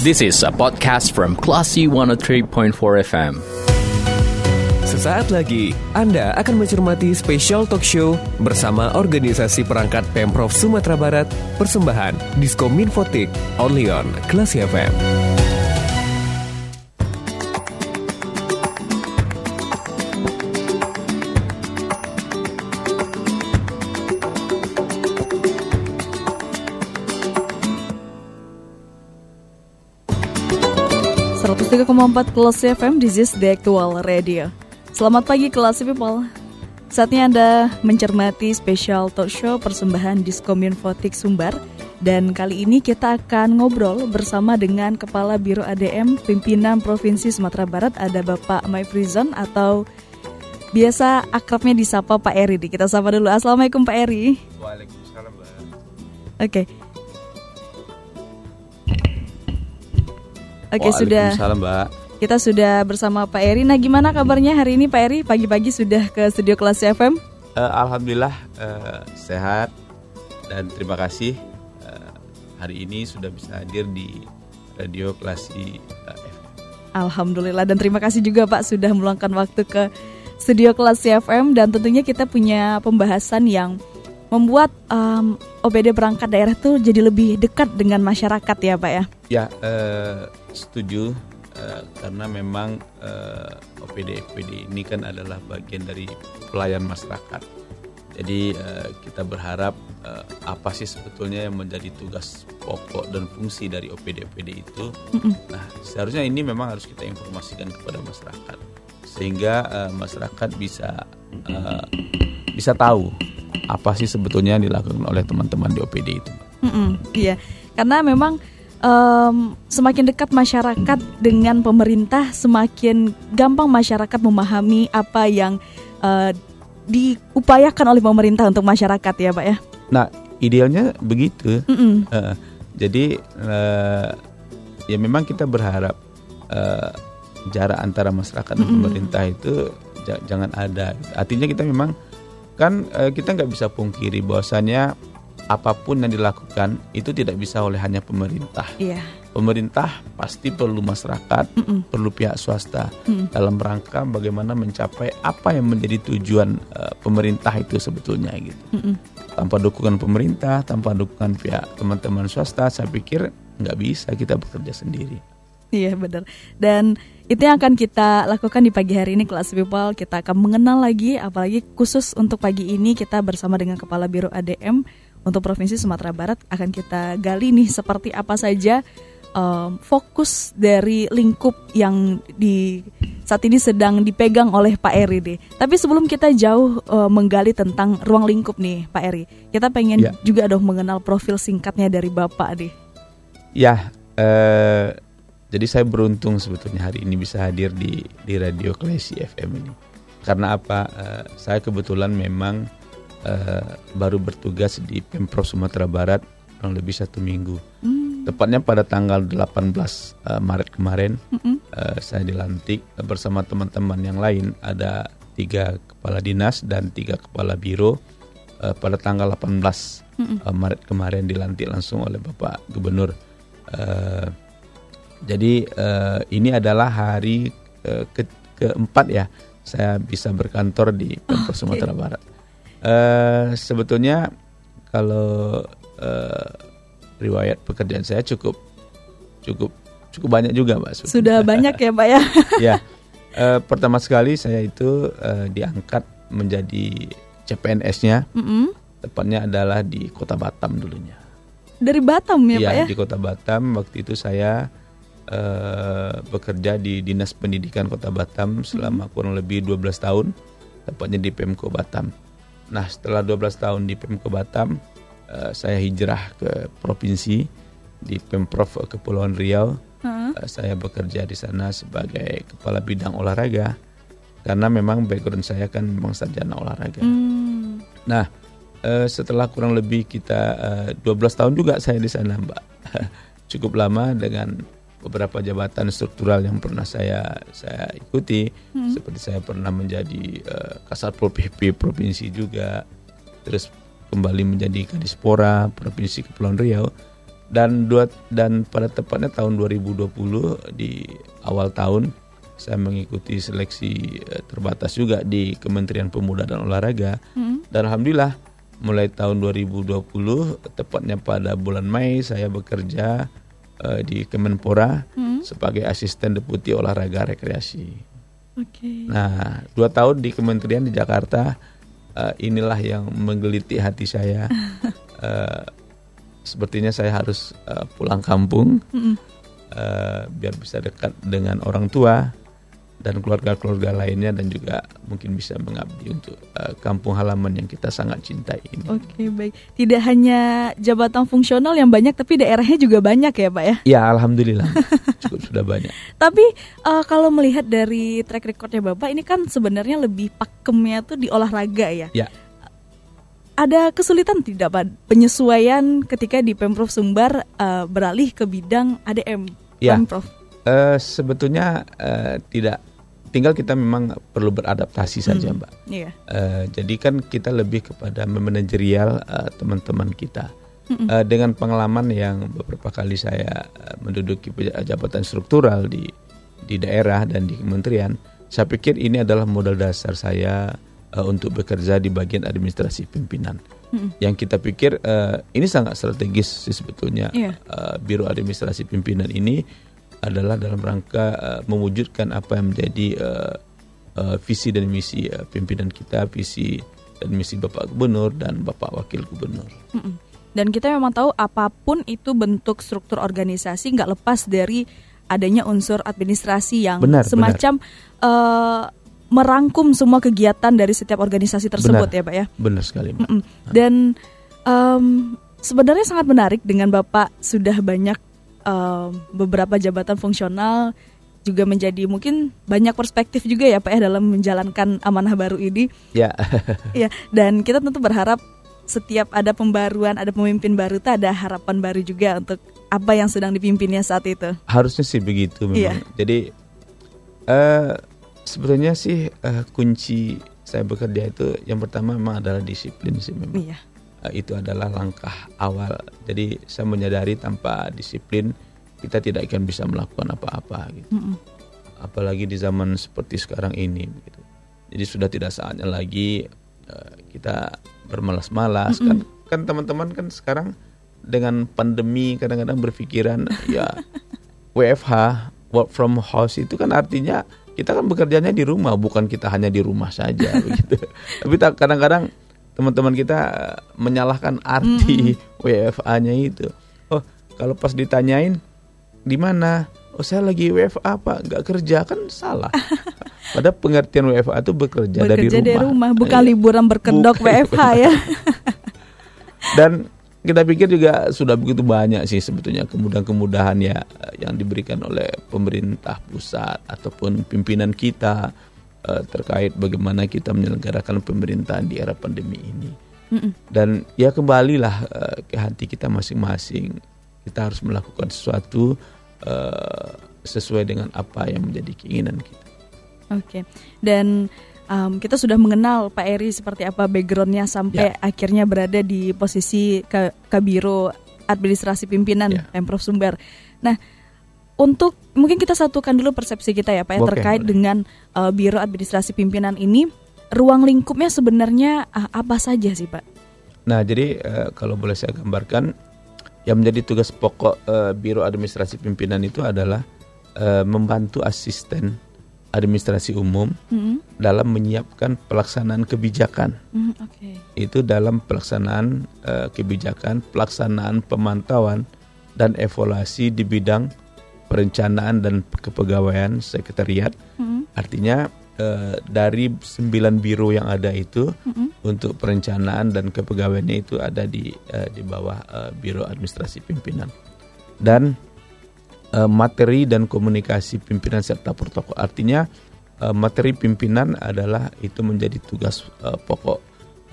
This is a podcast from Classy 103.4 FM. Sesaat lagi, Anda akan mencermati spesial talk show bersama organisasi perangkat Pemprov Sumatera Barat, persembahan Diskom Infotik, only on Classy FM. 103,4 Kelas FM, this is the actual radio. Selamat pagi kelas people. Saatnya Anda mencermati spesial talk show persembahan Diskom Infotik Sumbar dan kali ini kita akan ngobrol bersama dengan Kepala Biro ADM Pimpinan Provinsi Sumatera Barat ada Bapak Maifrizon atau biasa akrabnya disapa Pak Eri. Kita sapa dulu. Assalamualaikum Pak Eri. Waalaikumsalam, Mbak. Oke. Okay. Oke sudah. Mbak. Kita sudah bersama Pak Eri. Nah, gimana kabarnya hari ini Pak Eri? Pagi-pagi sudah ke studio kelas FM? Uh, Alhamdulillah uh, sehat dan terima kasih uh, hari ini sudah bisa hadir di radio Klasi uh, FM. Alhamdulillah dan terima kasih juga Pak sudah meluangkan waktu ke studio kelas FM dan tentunya kita punya pembahasan yang membuat um, OPD perangkat daerah tuh jadi lebih dekat dengan masyarakat ya Pak ya? Ya, uh, setuju uh, karena memang uh, OPD OPD ini kan adalah bagian dari pelayan masyarakat. Jadi uh, kita berharap uh, apa sih sebetulnya yang menjadi tugas pokok dan fungsi dari OPD OPD itu. Mm-mm. Nah seharusnya ini memang harus kita informasikan kepada masyarakat sehingga uh, masyarakat bisa uh, bisa tahu apa sih sebetulnya yang dilakukan oleh teman-teman di OPD itu. Mm-mm, iya, karena memang um, semakin dekat masyarakat dengan pemerintah, semakin gampang masyarakat memahami apa yang uh, diupayakan oleh pemerintah untuk masyarakat ya, Pak ya. Nah, idealnya begitu. Mm -mm. Uh, jadi uh, ya memang kita berharap uh, jarak antara masyarakat dan mm -mm. pemerintah itu jangan ada. Artinya kita memang kan uh, kita nggak bisa pungkiri bahwasannya apa pun yang dilakukan itu tidak bisa oleh hanya pemerintah. Iya. Pemerintah pasti perlu masyarakat, mm -mm. perlu pihak swasta mm -mm. dalam rangka bagaimana mencapai apa yang menjadi tujuan uh, pemerintah itu sebetulnya gitu. Mm -mm. Tanpa dukungan pemerintah, tanpa dukungan pihak teman-teman swasta, saya pikir nggak bisa kita bekerja sendiri. Iya benar. Dan itu yang akan kita lakukan di pagi hari ini kelas people. Kita akan mengenal lagi, apalagi khusus untuk pagi ini kita bersama dengan Kepala Biro ADM untuk Provinsi Sumatera Barat akan kita gali nih seperti apa saja um, fokus dari lingkup yang di saat ini sedang dipegang oleh Pak Eri deh. Tapi sebelum kita jauh uh, menggali tentang ruang lingkup nih Pak Eri, kita pengen ya. juga dong mengenal profil singkatnya dari Bapak deh. Ya, uh, jadi saya beruntung sebetulnya hari ini bisa hadir di di Radio Klesi FM ini. Karena apa? Uh, saya kebetulan memang uh, baru bertugas di Pemprov Sumatera Barat kurang lebih satu minggu. Hmm. Tepatnya pada tanggal 18 uh, eh, Maret kemarin hmm. uh, saya dilantik bersama teman-teman yang lain ada tiga kepala dinas dan tiga kepala biro uh, pada tanggal 18 hmm. uh, Maret kemarin dilantik langsung oleh Bapak Gubernur. Uh, jadi uh, ini adalah hari uh, ke keempat ya saya bisa berkantor di Pemprov okay. Sumatera Barat. Uh, sebetulnya kalau uh, riwayat pekerjaan saya cukup cukup cukup banyak juga, Mbak. Sudah banyak ya, Pak ya? ya. Uh, pertama sekali saya itu uh, diangkat menjadi CPNS-nya. Mm -hmm. Tepatnya adalah di Kota Batam dulunya. Dari Batam ya, ya Pak ya? di Kota Batam. Waktu itu saya uh, bekerja di Dinas Pendidikan Kota Batam selama mm -hmm. kurang lebih 12 tahun, tepatnya di Pemko Batam. Nah setelah 12 tahun di Pemko Batam, uh, saya hijrah ke provinsi di Pemprov Kepulauan Riau. Uh, saya bekerja di sana sebagai kepala bidang olahraga karena memang background saya kan memang sarjana olahraga. Hmm. Nah uh, setelah kurang lebih kita uh, 12 tahun juga saya di sana, Mbak. Cukup lama dengan beberapa jabatan struktural yang pernah saya saya ikuti hmm. seperti saya pernah menjadi uh, Kasatpol PP provinsi juga terus kembali menjadi Kadispora provinsi Kepulauan Riau dan dua dan pada tepatnya tahun 2020 di awal tahun saya mengikuti seleksi eh, terbatas juga di Kementerian Pemuda dan Olahraga Mm-mm. dan alhamdulillah mulai tahun 2020 tepatnya pada bulan Mei saya bekerja eh, di Kemenpora Mm. sebagai asisten deputi olahraga rekreasi. Oke. Nah, dua tahun di kementerian di Jakarta, eh, inilah yang menggeliti hati saya. Eh, sepertinya saya harus eh, pulang kampung Mm-mm. eh, biar bisa dekat dengan orang tua dan keluarga-keluarga lainnya dan juga mungkin bisa mengabdi untuk eh, kampung halaman yang kita sangat cintai ini. Oke, baik. Tidak hanya jabatan fungsional yang banyak tapi daerahnya juga banyak ya, Pak ya. Ya, alhamdulillah cukup sudah banyak. Tapi eh, kalau melihat dari track recordnya Bapak ini kan sebenarnya lebih pakemnya tuh di olahraga ya. Ya. Ada kesulitan tidak Pak penyesuaian ketika di Pemprov Sumbar eh, beralih ke bidang ADM Ya. Pemprov? Eh, sebetulnya eh, tidak, tinggal kita memang perlu beradaptasi saja, Hmm. Mbak. Iya. Eh, jadi kan kita lebih kepada memanajerial eh, teman-teman kita. Eh, dengan pengalaman yang beberapa kali saya eh, menduduki jabatan struktural di di daerah dan di kementerian, saya pikir ini adalah modal dasar saya eh, untuk bekerja di bagian administrasi pimpinan. Mm-mm. Yang kita pikir eh, ini sangat strategis sih sebetulnya. Iya. Eh, Biro Administrasi Pimpinan ini adalah dalam rangka eh, mewujudkan apa yang menjadi eh, eh, visi dan misi eh, pimpinan kita, visi dan misi Bapak Gubernur dan Bapak Wakil Gubernur. Mm-mm. Dan kita memang tahu apa pun itu bentuk struktur organisasi nggak lepas dari adanya unsur administrasi yang Benar, semacam eh, merangkum semua kegiatan dari setiap organisasi tersebut Benar. ya, Pak ya. Benar sekali, Mbak. Mm-mm. Dan em, sebenarnya sangat menarik dengan Bapak sudah banyak em, beberapa jabatan fungsional juga menjadi mungkin banyak perspektif juga ya Pak ya dalam menjalankan amanah baru ini. Ya, Ya, dan kita tentu berharap setiap ada pembaruan, ada pemimpin baru itu ada harapan baru juga untuk apa yang sedang dipimpinnya saat itu. harusnya sih begitu memang. Iya. Jadi eh sebetulnya sih eh, kunci saya bekerja itu yang pertama memang adalah disiplin sih memang. Iya. Itu adalah langkah awal. Jadi saya menyadari tanpa disiplin kita tidak akan bisa melakukan apa-apa gitu. Mm-mm. Apalagi di zaman seperti sekarang ini gitu. Jadi sudah tidak saatnya lagi eh, kita bermalas-malas kan kan teman-teman kan sekarang dengan pandemi kadang-kadang berpikiran ya WFH work from house itu kan artinya kita kan bekerjanya di rumah bukan kita hanya di rumah saja begitu. Tapi kadang-kadang teman-teman kita eh, menyalahkan arti WFA-nya itu. Oh, kalau pas ditanyain di mana? Oh, saya lagi WFA Pak, nggak kerja kan salah. Pada pengertian WFA itu bekerja, Bekerja dari rumah. bukan Iya. liburan berkedok Bukan. WFH ya. Dan kita pikir juga sudah begitu banyak sih sebetulnya kemudahan-kemudahan ya yang diberikan oleh pemerintah pusat ataupun pimpinan kita eh, terkait bagaimana kita menyelenggarakan pemerintahan di era pandemi ini. Mm-mm. Dan ya kembalilah eh, ke hati kita masing-masing. Kita harus melakukan sesuatu eh, sesuai dengan apa yang menjadi keinginan kita. Oke. Dan um, kita sudah mengenal Pak Eri seperti apa backgroundnya sampai akhirnya berada di posisi Ka- Kabiro Administrasi Pimpinan Ya. Pemprov Sumber. Nah, untuk mungkin kita satukan dulu persepsi kita ya Pak ya terkait boleh. dengan uh, Biro Administrasi Pimpinan ini. Ruang lingkupnya sebenarnya uh, apa saja sih Pak? Nah, jadi eh, kalau boleh saya gambarkan, yang menjadi tugas pokok eh, Biro Administrasi Pimpinan itu adalah eh, membantu asisten administrasi umum Mm-mm. dalam menyiapkan pelaksanaan kebijakan. Mm, Oke. Itu dalam pelaksanaan eh, kebijakan, pelaksanaan pemantauan dan evaluasi di bidang perencanaan dan kepegawaian sekretariat. Mm-mm. Artinya eh, dari sembilan biro yang ada itu Mm-mm. untuk perencanaan dan kepegawaiannya itu ada di eh, di bawah eh, Biro Administrasi Pimpinan. Dan eh, materi dan komunikasi pimpinan serta protokol. Artinya eh, materi pimpinan adalah itu menjadi tugas eh, pokok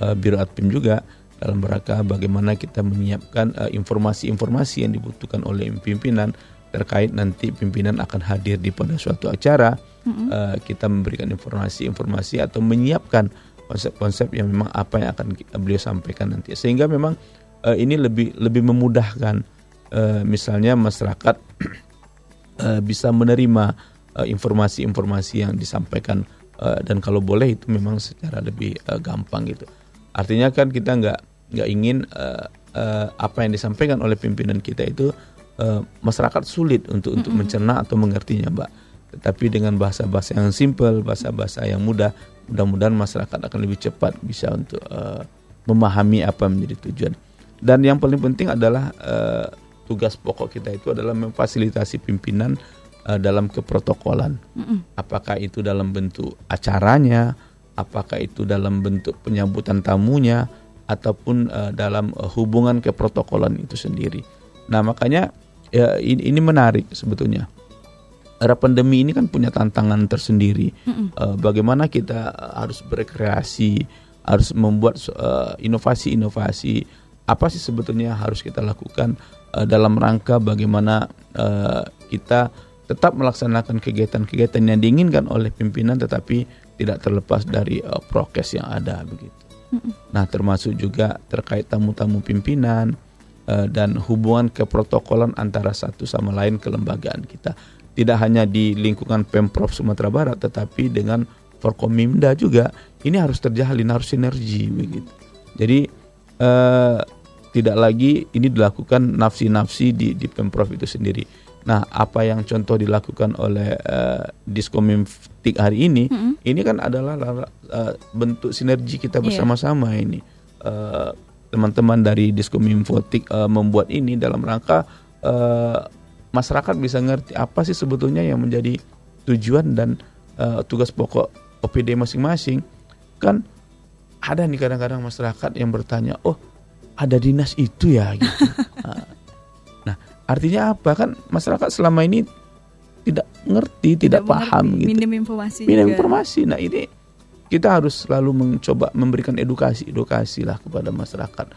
eh, Biro Adpim juga dalam rangka bagaimana kita menyiapkan eh, informasi-informasi yang dibutuhkan oleh pimpinan terkait nanti pimpinan akan hadir di pada suatu acara Mm-mm. eh, kita memberikan informasi-informasi atau menyiapkan konsep-konsep yang memang apa yang akan beliau sampaikan nanti sehingga memang eh, ini lebih lebih memudahkan uh, misalnya masyarakat uh, bisa menerima informasi-informasi uh, yang disampaikan uh, dan kalau boleh itu memang secara lebih uh, gampang gitu. Artinya kan kita nggak nggak ingin uh, uh, apa yang disampaikan oleh pimpinan kita itu uh, masyarakat sulit untuk untuk mm -hmm. mencerna atau mengertinya, Mbak. Tetapi dengan bahasa-bahasa yang simple, bahasa-bahasa yang mudah, mudah-mudahan masyarakat akan lebih cepat bisa untuk uh, memahami apa yang menjadi tujuan. Dan yang paling penting adalah uh, tugas pokok kita itu adalah memfasilitasi pimpinan uh, dalam keprotokolan. Mm -mm. Apakah itu dalam bentuk acaranya, apakah itu dalam bentuk penyambutan tamunya, ataupun uh, dalam uh, hubungan keprotokolan itu sendiri. Nah makanya ya, ini, ini menarik sebetulnya. Era pandemi ini kan punya tantangan tersendiri. Mm -mm. Uh, bagaimana kita harus berekreasi, harus membuat inovasi-inovasi. Uh, apa sih sebetulnya harus kita lakukan uh, dalam rangka bagaimana uh, kita tetap melaksanakan kegiatan-kegiatan yang diinginkan oleh pimpinan tetapi tidak terlepas dari uh, prokes yang ada begitu. Nah, termasuk juga terkait tamu-tamu pimpinan dan hubungan keprotokolan antara satu sama lain kelembagaan kita. Tidak hanya di lingkungan Pemprov Sumatera Barat tetapi dengan Forkomimda juga ini harus terjalin harus sinergi begitu. Jadi uh, tidak lagi ini dilakukan nafsi-nafsi di di pemprov itu sendiri. Nah, apa yang contoh dilakukan oleh uh, Diskomimtik hari ini, mm -hmm. ini kan adalah uh, bentuk sinergi kita iya. bersama-sama yeah. ini. teman teman-teman dari Diskomimfotik uh, membuat ini dalam rangka uh, masyarakat bisa ngerti apa sih sebetulnya yang menjadi tujuan dan uh, tugas pokok OPD masing-masing. Kan ada nih kadang-kadang masyarakat yang bertanya, "Oh, ada dinas itu ya gitu. nah, artinya apa kan masyarakat selama ini tidak ngerti, tidak, tidak paham mengerti. gitu. Minim informasi. Minim juga. informasi. Nah, ini kita harus selalu mencoba memberikan edukasi-edukasi lah kepada masyarakat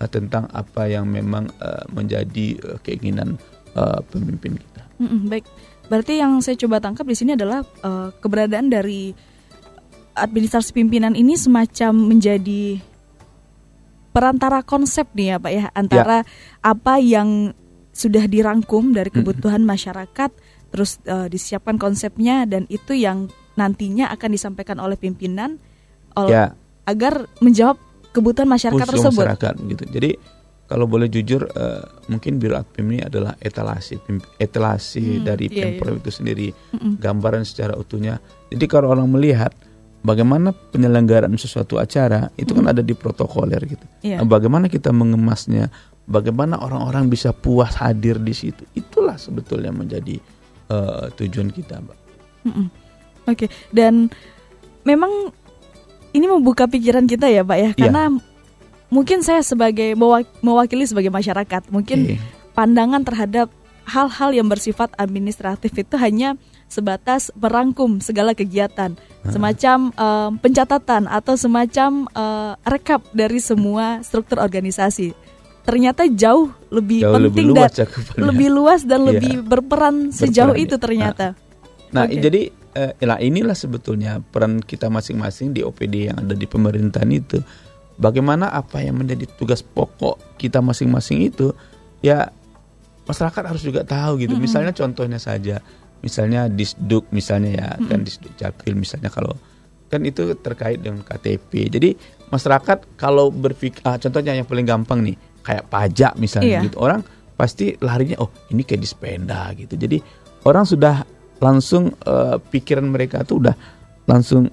uh, tentang apa yang memang uh, menjadi uh, keinginan uh, pemimpin kita. Mm -mm, baik. Berarti yang saya coba tangkap di sini adalah uh, keberadaan dari administrasi pimpinan ini semacam menjadi perantara konsep nih ya Pak ya antara ya. apa yang sudah dirangkum dari kebutuhan masyarakat terus uh, disiapkan konsepnya dan itu yang nantinya akan disampaikan oleh pimpinan oleh ya. agar menjawab kebutuhan masyarakat tersebut. masyarakat gitu. Jadi kalau boleh jujur uh, mungkin Biro Adpim ini adalah etalasi etalasi hmm, dari iya, Pemprov iya. itu sendiri mm gambaran secara utuhnya. Jadi kalau orang melihat bagaimana penyelenggaraan sesuatu acara itu kan ada di protokoler gitu. Yeah. Nah, bagaimana kita mengemasnya, bagaimana orang-orang bisa puas hadir di situ. Itulah sebetulnya menjadi uh, tujuan kita, Mbak. Mm -mm. Oke, okay. dan memang ini membuka pikiran kita ya, Pak ya, iya. karena yeah. mungkin saya sebagai mewakili sebagai masyarakat, mungkin okay. pandangan terhadap hal-hal yang bersifat administratif itu hanya sebatas merangkum segala kegiatan, semacam uh, pencatatan atau semacam uh, rekap dari semua struktur organisasi. Ternyata jauh lebih jauh penting lebih luas dan lebih luas dan yeah. lebih berperan sejauh berperan, itu ternyata. Nah, nah okay. jadi nah inilah sebetulnya peran kita masing-masing di OPD yang ada di pemerintahan itu. Bagaimana apa yang menjadi tugas pokok kita masing-masing itu ya masyarakat harus juga tahu gitu. Mm -hmm. Misalnya contohnya saja misalnya disduk misalnya ya hmm. kan disduk capil misalnya kalau kan itu terkait dengan KTP jadi masyarakat kalau berpikir ah, contohnya yang paling gampang nih kayak pajak misalnya iya. gitu orang pasti larinya oh ini kayak dispenda gitu jadi orang sudah langsung uh, pikiran mereka tuh udah langsung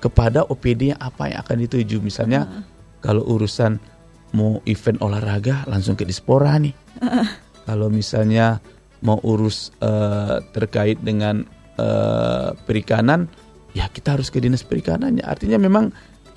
kepada OPD yang apa yang akan dituju misalnya uh. kalau urusan mau event olahraga langsung ke dispora nih uh. kalau misalnya mau urus uh, terkait dengan uh, perikanan, ya kita harus ke dinas perikanannya. Artinya memang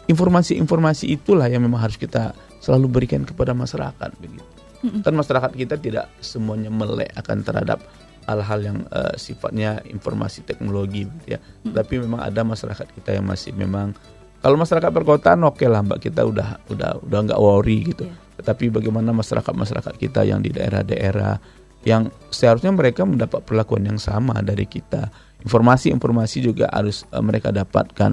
informasi-informasi itulah yang memang harus kita selalu berikan kepada masyarakat begitu. Kan masyarakat kita tidak semuanya melek akan terhadap hal-hal yang uh, sifatnya informasi teknologi gitu ya. Tapi memang ada masyarakat kita yang masih memang kalau masyarakat perkotaan oke okay lah Mbak kita udah udah udah nggak worry gitu. Yeah. Tetapi bagaimana masyarakat-masyarakat kita yang di daerah-daerah yang seharusnya mereka mendapat perlakuan yang sama dari kita. Informasi-informasi juga harus uh, mereka dapatkan.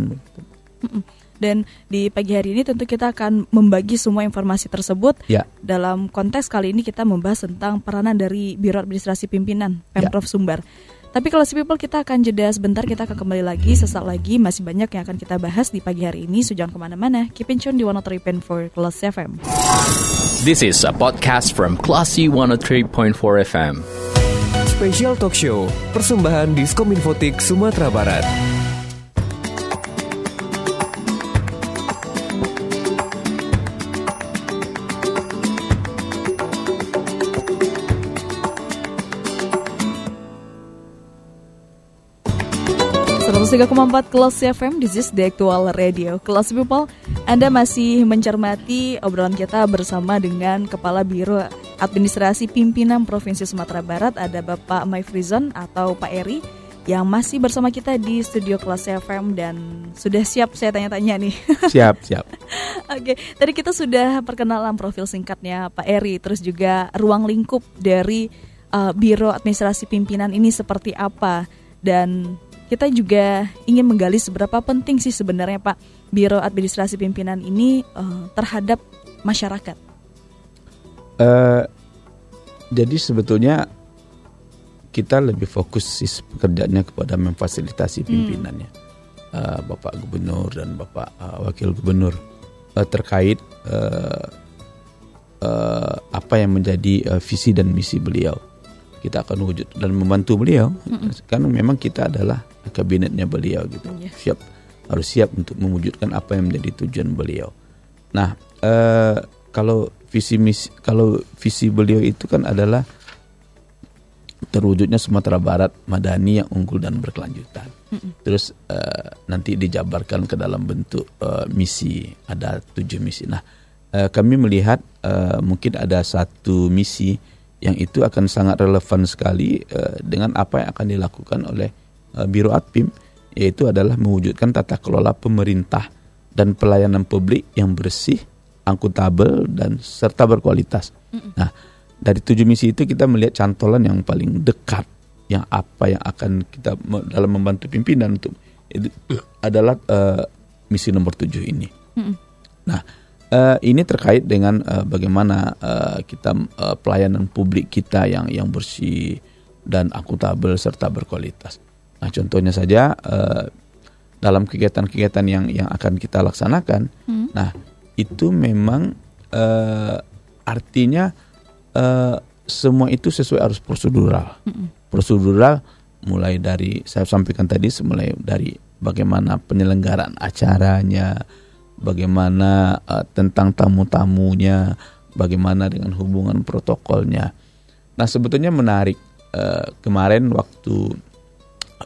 Dan di pagi hari ini tentu kita akan membagi semua informasi tersebut. Ya. Dalam konteks kali ini kita membahas tentang peranan dari Biro Administrasi Pimpinan Pemprov Sumbar. Tapi kalau si people kita akan jeda sebentar, kita akan kembali lagi sesaat lagi masih banyak yang akan kita bahas di pagi hari ini. So jangan ke mana-mana, keep in tune di 103.4 Kelas FM. This is a podcast from Classy 103.4 FM. Special Talk Show, persembahan Diskominfotik Sumatera Barat. Empat Kelas FM, this is the actual radio. Kelas People, Anda masih mencermati obrolan kita bersama dengan Kepala Biro Administrasi Pimpinan Provinsi Sumatera Barat, ada Bapak Maifrizon atau Pak Eri yang masih bersama kita di studio Kelas FM dan sudah siap saya tanya-tanya nih. Siap, siap. Oke, tadi kita sudah perkenalan profil singkatnya Pak Eri, terus juga ruang lingkup dari uh, Biro Administrasi Pimpinan ini seperti apa dan kita juga ingin menggali seberapa penting sih sebenarnya Pak Biro Administrasi Pimpinan ini uh, terhadap masyarakat. Uh, jadi sebetulnya kita lebih fokus sih pekerjaannya kepada memfasilitasi pimpinannya, hmm. uh, Bapak Gubernur dan Bapak uh, Wakil Gubernur uh, terkait uh, uh, apa yang menjadi uh, visi dan misi beliau. Kita akan wujud dan membantu beliau, hmm. kan memang kita adalah kabinetnya beliau gitu yeah. siap harus siap untuk mewujudkan apa yang menjadi tujuan beliau. Nah uh, kalau visi misi kalau visi beliau itu kan adalah terwujudnya Sumatera Barat madani yang unggul dan berkelanjutan. Mm -mm. Terus uh, nanti dijabarkan ke dalam bentuk uh, misi ada tujuh misi. Nah uh, kami melihat uh, mungkin ada satu misi yang itu akan sangat relevan sekali uh, dengan apa yang akan dilakukan oleh uh, Biro Adpim yaitu adalah mewujudkan tata kelola pemerintah dan pelayanan publik yang bersih, akuntabel dan serta berkualitas. Mm-mm. Nah, dari tujuh misi itu kita melihat cantolan yang paling dekat yang apa yang akan kita dalam membantu pimpinan untuk itu adalah uh, misi nomor tujuh ini. Mm-mm. Nah, uh, ini terkait dengan uh, bagaimana uh, kita uh, pelayanan publik kita yang yang bersih dan akuntabel serta berkualitas. Nah, contohnya saja uh, dalam kegiatan-kegiatan yang yang akan kita laksanakan, hmm. nah itu memang uh, artinya uh, semua itu sesuai arus prosedural. Hmm. Prosedural mulai dari saya sampaikan tadi, mulai dari bagaimana penyelenggaraan acaranya, bagaimana uh, tentang tamu-tamunya, bagaimana dengan hubungan protokolnya. Nah sebetulnya menarik. Uh, kemarin waktu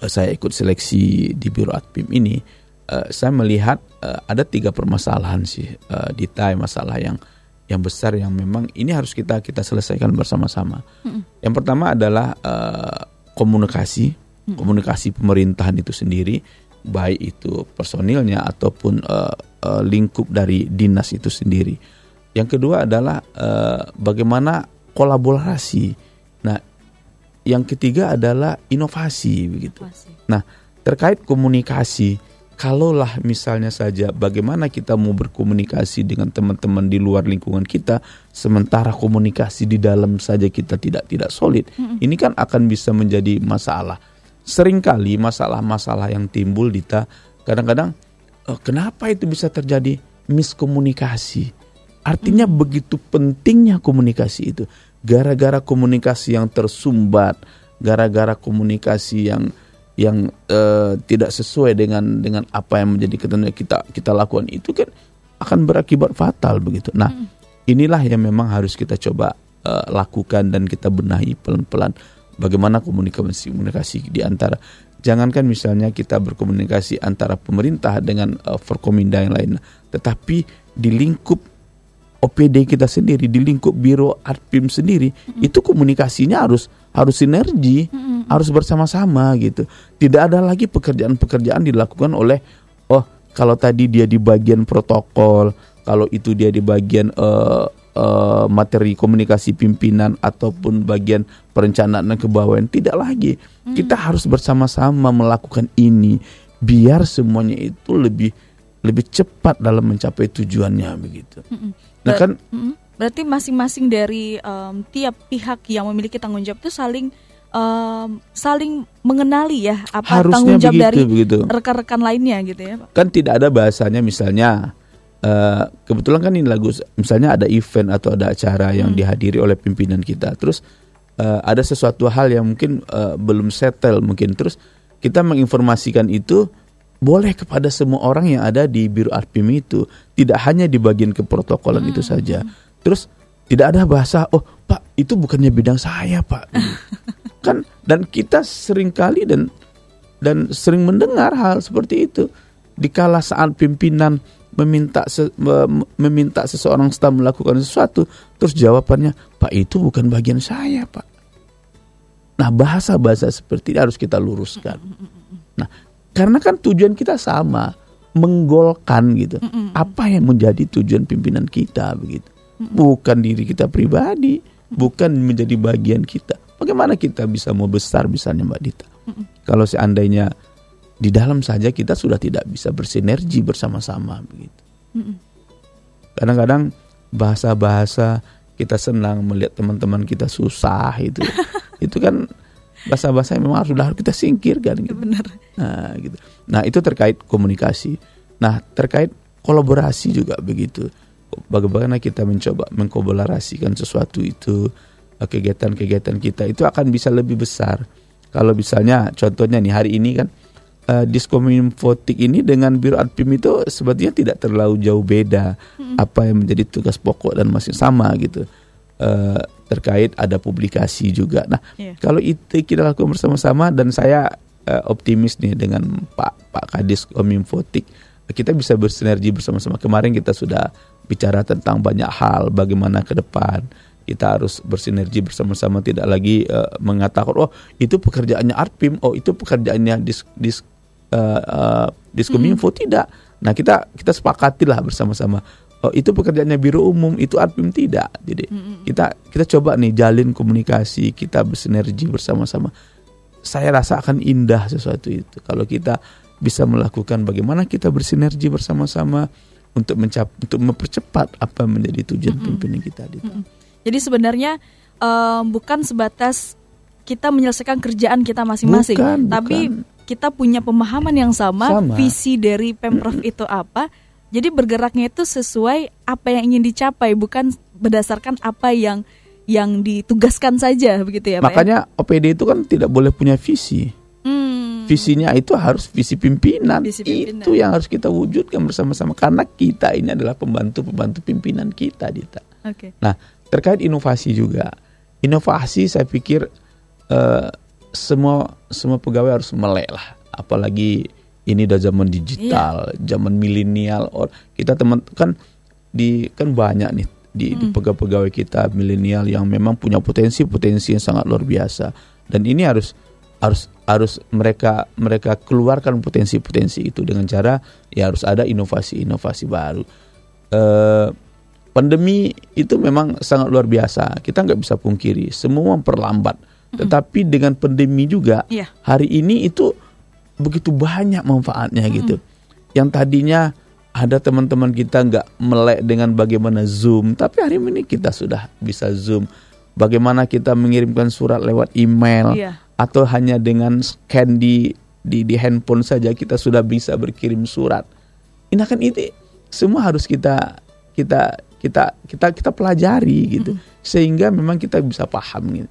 Eh, saya ikut seleksi di Biro Adpim ini, uh, saya melihat uh, ada tiga permasalahan sih uh, di TAI masalah yang yang besar yang memang ini harus kita kita selesaikan bersama-sama. Mm Yang pertama adalah uh, komunikasi, mm komunikasi pemerintahan itu sendiri, baik itu personilnya ataupun uh, uh, lingkup dari dinas itu sendiri. Yang kedua adalah uh, bagaimana kolaborasi. Nah, yang ketiga adalah inovasi begitu. Nah, terkait komunikasi, kalaulah misalnya saja bagaimana kita mau berkomunikasi dengan teman-teman di luar lingkungan kita sementara komunikasi di dalam saja kita tidak tidak solid. Mm -hmm. Ini kan akan bisa menjadi masalah. Seringkali masalah-masalah yang timbul Dita kadang-kadang oh, kenapa itu bisa terjadi miskomunikasi? Artinya hmm. begitu pentingnya komunikasi itu gara-gara komunikasi yang tersumbat, gara-gara komunikasi yang yang uh, tidak sesuai dengan dengan apa yang menjadi ketentuan kita kita lakukan itu kan akan berakibat fatal begitu. Nah, hmm. inilah yang memang harus kita coba uh, lakukan dan kita benahi pelan-pelan bagaimana komunikasi komunikasi di antara jangankan misalnya kita berkomunikasi antara pemerintah dengan uh, Forkominda yang lain, tetapi di lingkup OPD kita sendiri di lingkup biro Adpim sendiri mm-hmm. itu komunikasinya harus harus sinergi, mm-hmm. harus bersama-sama gitu. Tidak ada lagi pekerjaan-pekerjaan dilakukan oleh oh kalau tadi dia di bagian protokol, kalau itu dia di bagian uh, uh, materi komunikasi pimpinan ataupun bagian perencanaan dan kebawaan tidak lagi. Mm-hmm. Kita harus bersama-sama melakukan ini biar semuanya itu lebih lebih cepat dalam mencapai tujuannya begitu. Nah Ber- kan. Berarti masing-masing dari em, tiap pihak yang memiliki tanggung jawab itu saling em, saling mengenali ya apa Harusnya tanggung jawab begitu, dari rekan-rekan lainnya gitu ya, Pak. kan tidak ada bahasanya misalnya eh, kebetulan kan ini lagu misalnya ada event atau ada acara yang dihadiri oleh pimpinan kita. Terus eh, ada sesuatu hal yang mungkin eh, belum settle mungkin. Terus kita menginformasikan itu boleh kepada semua orang yang ada di biro Arpim itu. Tidak hanya di bagian keprotokolan itu saja. Terus tidak ada bahasa oh pak itu bukannya bidang saya pak. Kan dan kita sering kali dan dan sering mendengar hal seperti itu. Dikala saat pimpinan meminta meminta seseorang staf melakukan sesuatu terus jawabannya pak itu bukan bagian saya pak. Nah bahasa-bahasa seperti ini harus kita luruskan. Nah karena kan tujuan kita sama menggolkan gitu. Apa yang menjadi tujuan pimpinan kita begitu? Bukan diri kita pribadi bukan menjadi bagian kita. Bagaimana kita bisa mau besar misalnya mbak Dita? Kalau seandainya di dalam saja kita sudah tidak bisa bersinergi bersama-sama begitu. Kadang-kadang bahasa-bahasa kita senang melihat teman-teman kita susah itu. itu kan bahasa-bahasa yang memang harus sudah kita singkirkan gitu. Benar. Nah, gitu. Nah, itu terkait komunikasi. Nah, terkait kolaborasi juga begitu. Bagaimana kita mencoba mengkolaborasikan sesuatu itu eh, kegiatan-kegiatan kita itu akan bisa lebih besar. Kalau misalnya contohnya nih hari ini kan eh, Diskominfotik ini dengan Biro Adpim itu sebetulnya tidak terlalu jauh beda apa yang menjadi tugas pokok dan masih sama gitu. Eh, terkait ada publikasi juga. Nah, Iya. kalau itu kita lakukan bersama-sama dan saya eh, optimis nih dengan Pak Pak Kadis Kominfotik kita bisa bersinergi bersama-sama. Kemarin kita sudah bicara tentang banyak hal bagaimana ke depan kita harus bersinergi bersama-sama tidak lagi eh, mengatakan oh itu pekerjaannya Arpim, oh itu pekerjaannya dis, dis eh, eh, Diskominfo tidak. Nah, kita kita sepakatilah bersama-sama oh itu pekerjaannya biro umum itu Arpim tidak. Jadi kita kita coba nih jalin komunikasi, kita bersinergi bersama-sama. Saya rasa akan indah sesuatu itu kalau kita bisa melakukan bagaimana kita bersinergi bersama-sama untuk mencap untuk mempercepat apa menjadi tujuan pimpinan kita Dita. Jadi sebenarnya em, bukan sebatas kita menyelesaikan kerjaan kita masing-masing, Bukan, tapi bukan. Kita punya pemahaman yang sama, Sama. visi dari pemprov itu apa. Jadi bergeraknya itu sesuai apa yang ingin dicapai, bukan berdasarkan apa yang yang ditugaskan saja begitu ya, Pak. ya? Makanya OPD itu kan tidak boleh punya visi. Hmm. Visinya itu harus visi pimpinan. Visi pimpinan. Itu yang harus kita wujudkan bersama-sama karena kita ini adalah pembantu-pembantu pimpinan kita, Dita. Oke. Nah, terkait inovasi juga. Inovasi saya pikir eh, semua semua pegawai harus melek lah. Apalagi ini udah zaman digital, Iya. zaman milenial. Or kita teman kan di kan banyak nih di, di Hmm. pegawai-pegawai kita milenial yang memang punya potensi-potensi yang sangat luar biasa. Dan ini harus harus harus mereka mereka keluarkan potensi-potensi itu dengan cara ya harus ada inovasi-inovasi baru. Eh, pandemi itu memang sangat luar biasa. Kita nggak bisa pungkiri, semua memperlambat. Tetapi dengan pandemi juga Iya. hari ini itu begitu banyak manfaatnya gitu. Yang tadinya ada teman-teman kita nggak melek dengan bagaimana Zoom, tapi hari ini kita sudah bisa Zoom. Bagaimana kita mengirimkan surat lewat email Iya. atau hanya dengan scan di di di handphone saja kita sudah bisa berkirim surat. Ini kan itu semua harus kita kita kita kita kita pelajari gitu sehingga memang kita bisa paham gitu.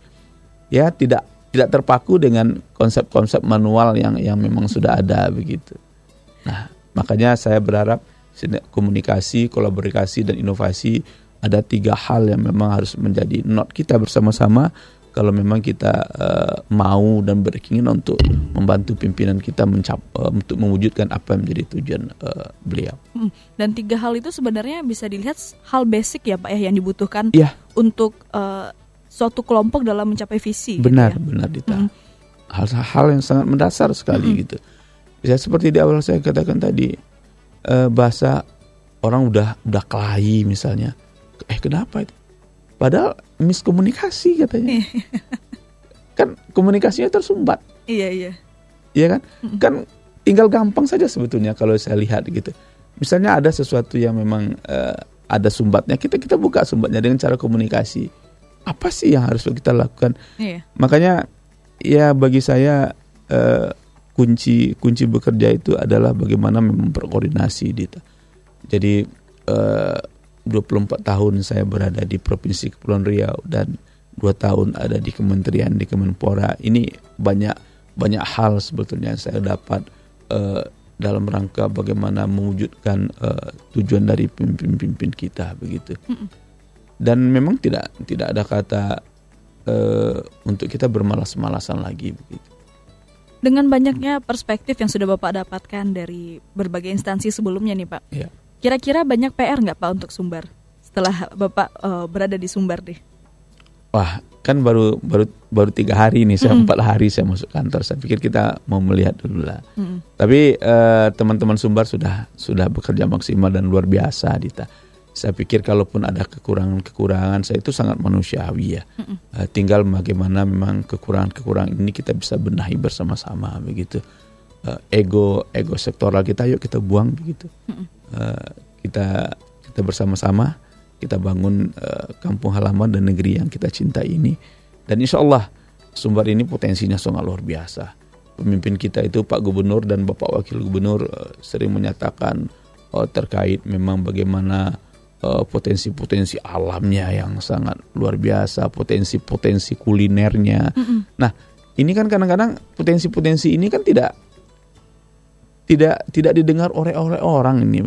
Ya tidak tidak terpaku dengan konsep-konsep manual yang yang memang sudah ada begitu. Nah, makanya saya berharap komunikasi, kolaborasi dan inovasi ada tiga hal yang memang harus menjadi not kita bersama-sama kalau memang kita eh, mau dan berkeinginan untuk membantu pimpinan kita mencap eh, untuk mewujudkan apa yang menjadi tujuan eh, beliau. Hmm. Dan tiga hal itu sebenarnya bisa dilihat hal basic ya Pak ya yang dibutuhkan Iya, untuk eh, suatu kelompok dalam mencapai visi. gitu benar, ya. benar Dita. Mm. Hal-hal yang sangat mendasar sekali gitu. Ya seperti di awal saya katakan tadi eh, bahasa orang udah udah kelahi misalnya. Eh kenapa itu? Padahal miskomunikasi katanya. kan komunikasinya tersumbat, Iya iya. ya kan? Kan tinggal gampang saja sebetulnya kalau saya lihat gitu. misalnya ada sesuatu yang memang uh, ada sumbatnya, kita kita buka sumbatnya dengan cara komunikasi. Apa sih yang harus kita lakukan? Iya. Makanya ya bagi saya uh, kunci kunci bekerja itu adalah bagaimana memang berkoordinasi Dita. Jadi uh, 24 tahun saya berada di Provinsi Kepulauan Riau dan dua tahun ada di kementerian di Kemenpora ini banyak banyak hal sebetulnya yang saya dapat uh, dalam rangka bagaimana mewujudkan uh, tujuan dari pimpin-pimpin kita begitu dan memang tidak tidak ada kata uh, untuk kita bermalas-malasan lagi begitu. Dengan banyaknya perspektif yang sudah bapak dapatkan dari berbagai instansi sebelumnya nih pak. Ya. kira-kira banyak PR nggak pak untuk Sumbar? Setelah bapak uh, berada di Sumbar deh. Wah kan baru baru baru tiga hari ini saya empat hari saya masuk kantor. Saya pikir kita mau melihat dulu lah. Mm. tapi eh, teman-teman sumbar sudah sudah bekerja maksimal dan luar biasa Dita saya pikir kalaupun ada kekurangan-kekurangan saya itu sangat manusiawi ya. Eh, tinggal bagaimana memang kekurangan-kekurangan ini kita bisa benahi bersama-sama begitu. Eh, ego ego sektoral kita yuk kita buang begitu. Eh, kita kita bersama-sama kita bangun kampung halaman dan negeri yang kita cintai ini. Dan insya Allah Sumbar ini potensinya sangat luar biasa. Pemimpin kita itu Pak Gubernur dan Bapak Wakil Gubernur sering menyatakan eh, terkait memang bagaimana eh, potensi-potensi alamnya yang sangat luar biasa potensi-potensi kulinernya nah ini kan kadang-kadang potensi-potensi ini kan tidak tidak tidak didengar oleh oleh orang ini.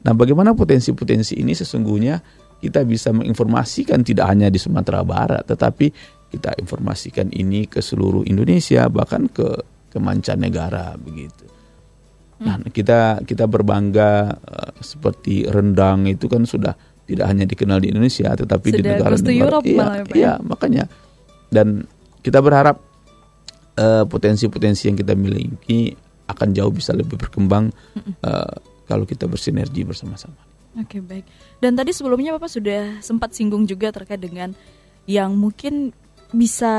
Nah, bagaimana potensi-potensi ini sesungguhnya kita bisa menginformasikan tidak hanya di Sumatera Barat, tetapi kita informasikan ini ke seluruh Indonesia bahkan ke ke mancanegara begitu. Nah, kita kita berbangga eh, seperti rendang itu kan sudah tidak hanya dikenal di Indonesia tetapi di Sudah negara goes to Europe iya, malah ya, ya? iya, makanya dan kita berharap eh, potensi-potensi yang kita miliki akan jauh bisa lebih berkembang eh, kalau kita bersinergi bersama-sama. Oke baik. Dan tadi sebelumnya Bapak sudah sempat singgung juga terkait dengan yang mungkin bisa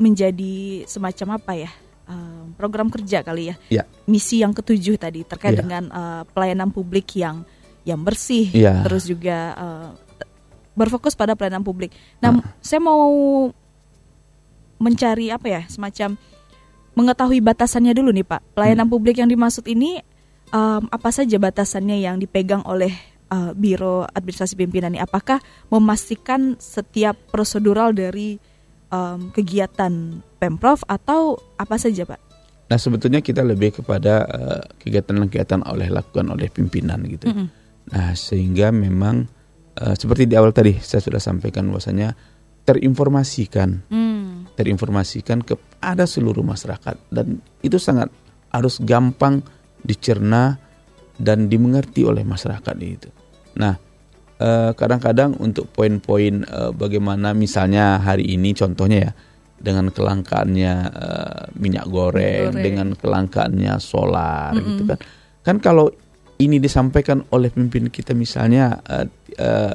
menjadi semacam apa ya um, program kerja kali ya. Ya. Misi yang ketujuh tadi terkait Ya. dengan uh, pelayanan publik yang yang bersih, Ya. terus juga uh, berfokus pada pelayanan publik. Nah, saya mau mencari apa ya semacam mengetahui batasannya dulu nih Pak. Pelayanan publik yang dimaksud ini um, apa saja batasannya yang dipegang oleh uh, Biro Administrasi Pimpinan ini? Apakah memastikan setiap prosedural dari um, kegiatan Pemprov atau apa saja Pak? Nah sebetulnya kita lebih kepada eh, kegiatan-kegiatan oleh lakukan oleh pimpinan gitu. Mm-mm. Nah sehingga memang eh, seperti di awal tadi saya sudah sampaikan bahwasanya terinformasikan, Hmm. terinformasikan kepada seluruh masyarakat dan itu sangat harus gampang dicerna dan dimengerti oleh masyarakat itu. Nah kadang-kadang untuk poin-poin eh, bagaimana misalnya hari ini contohnya ya dengan kelangkaannya eh, minyak goreng, Goreng. dengan kelangkaannya solar gitu kan. Kan kalau ini disampaikan oleh pemimpin kita misalnya eh, eh,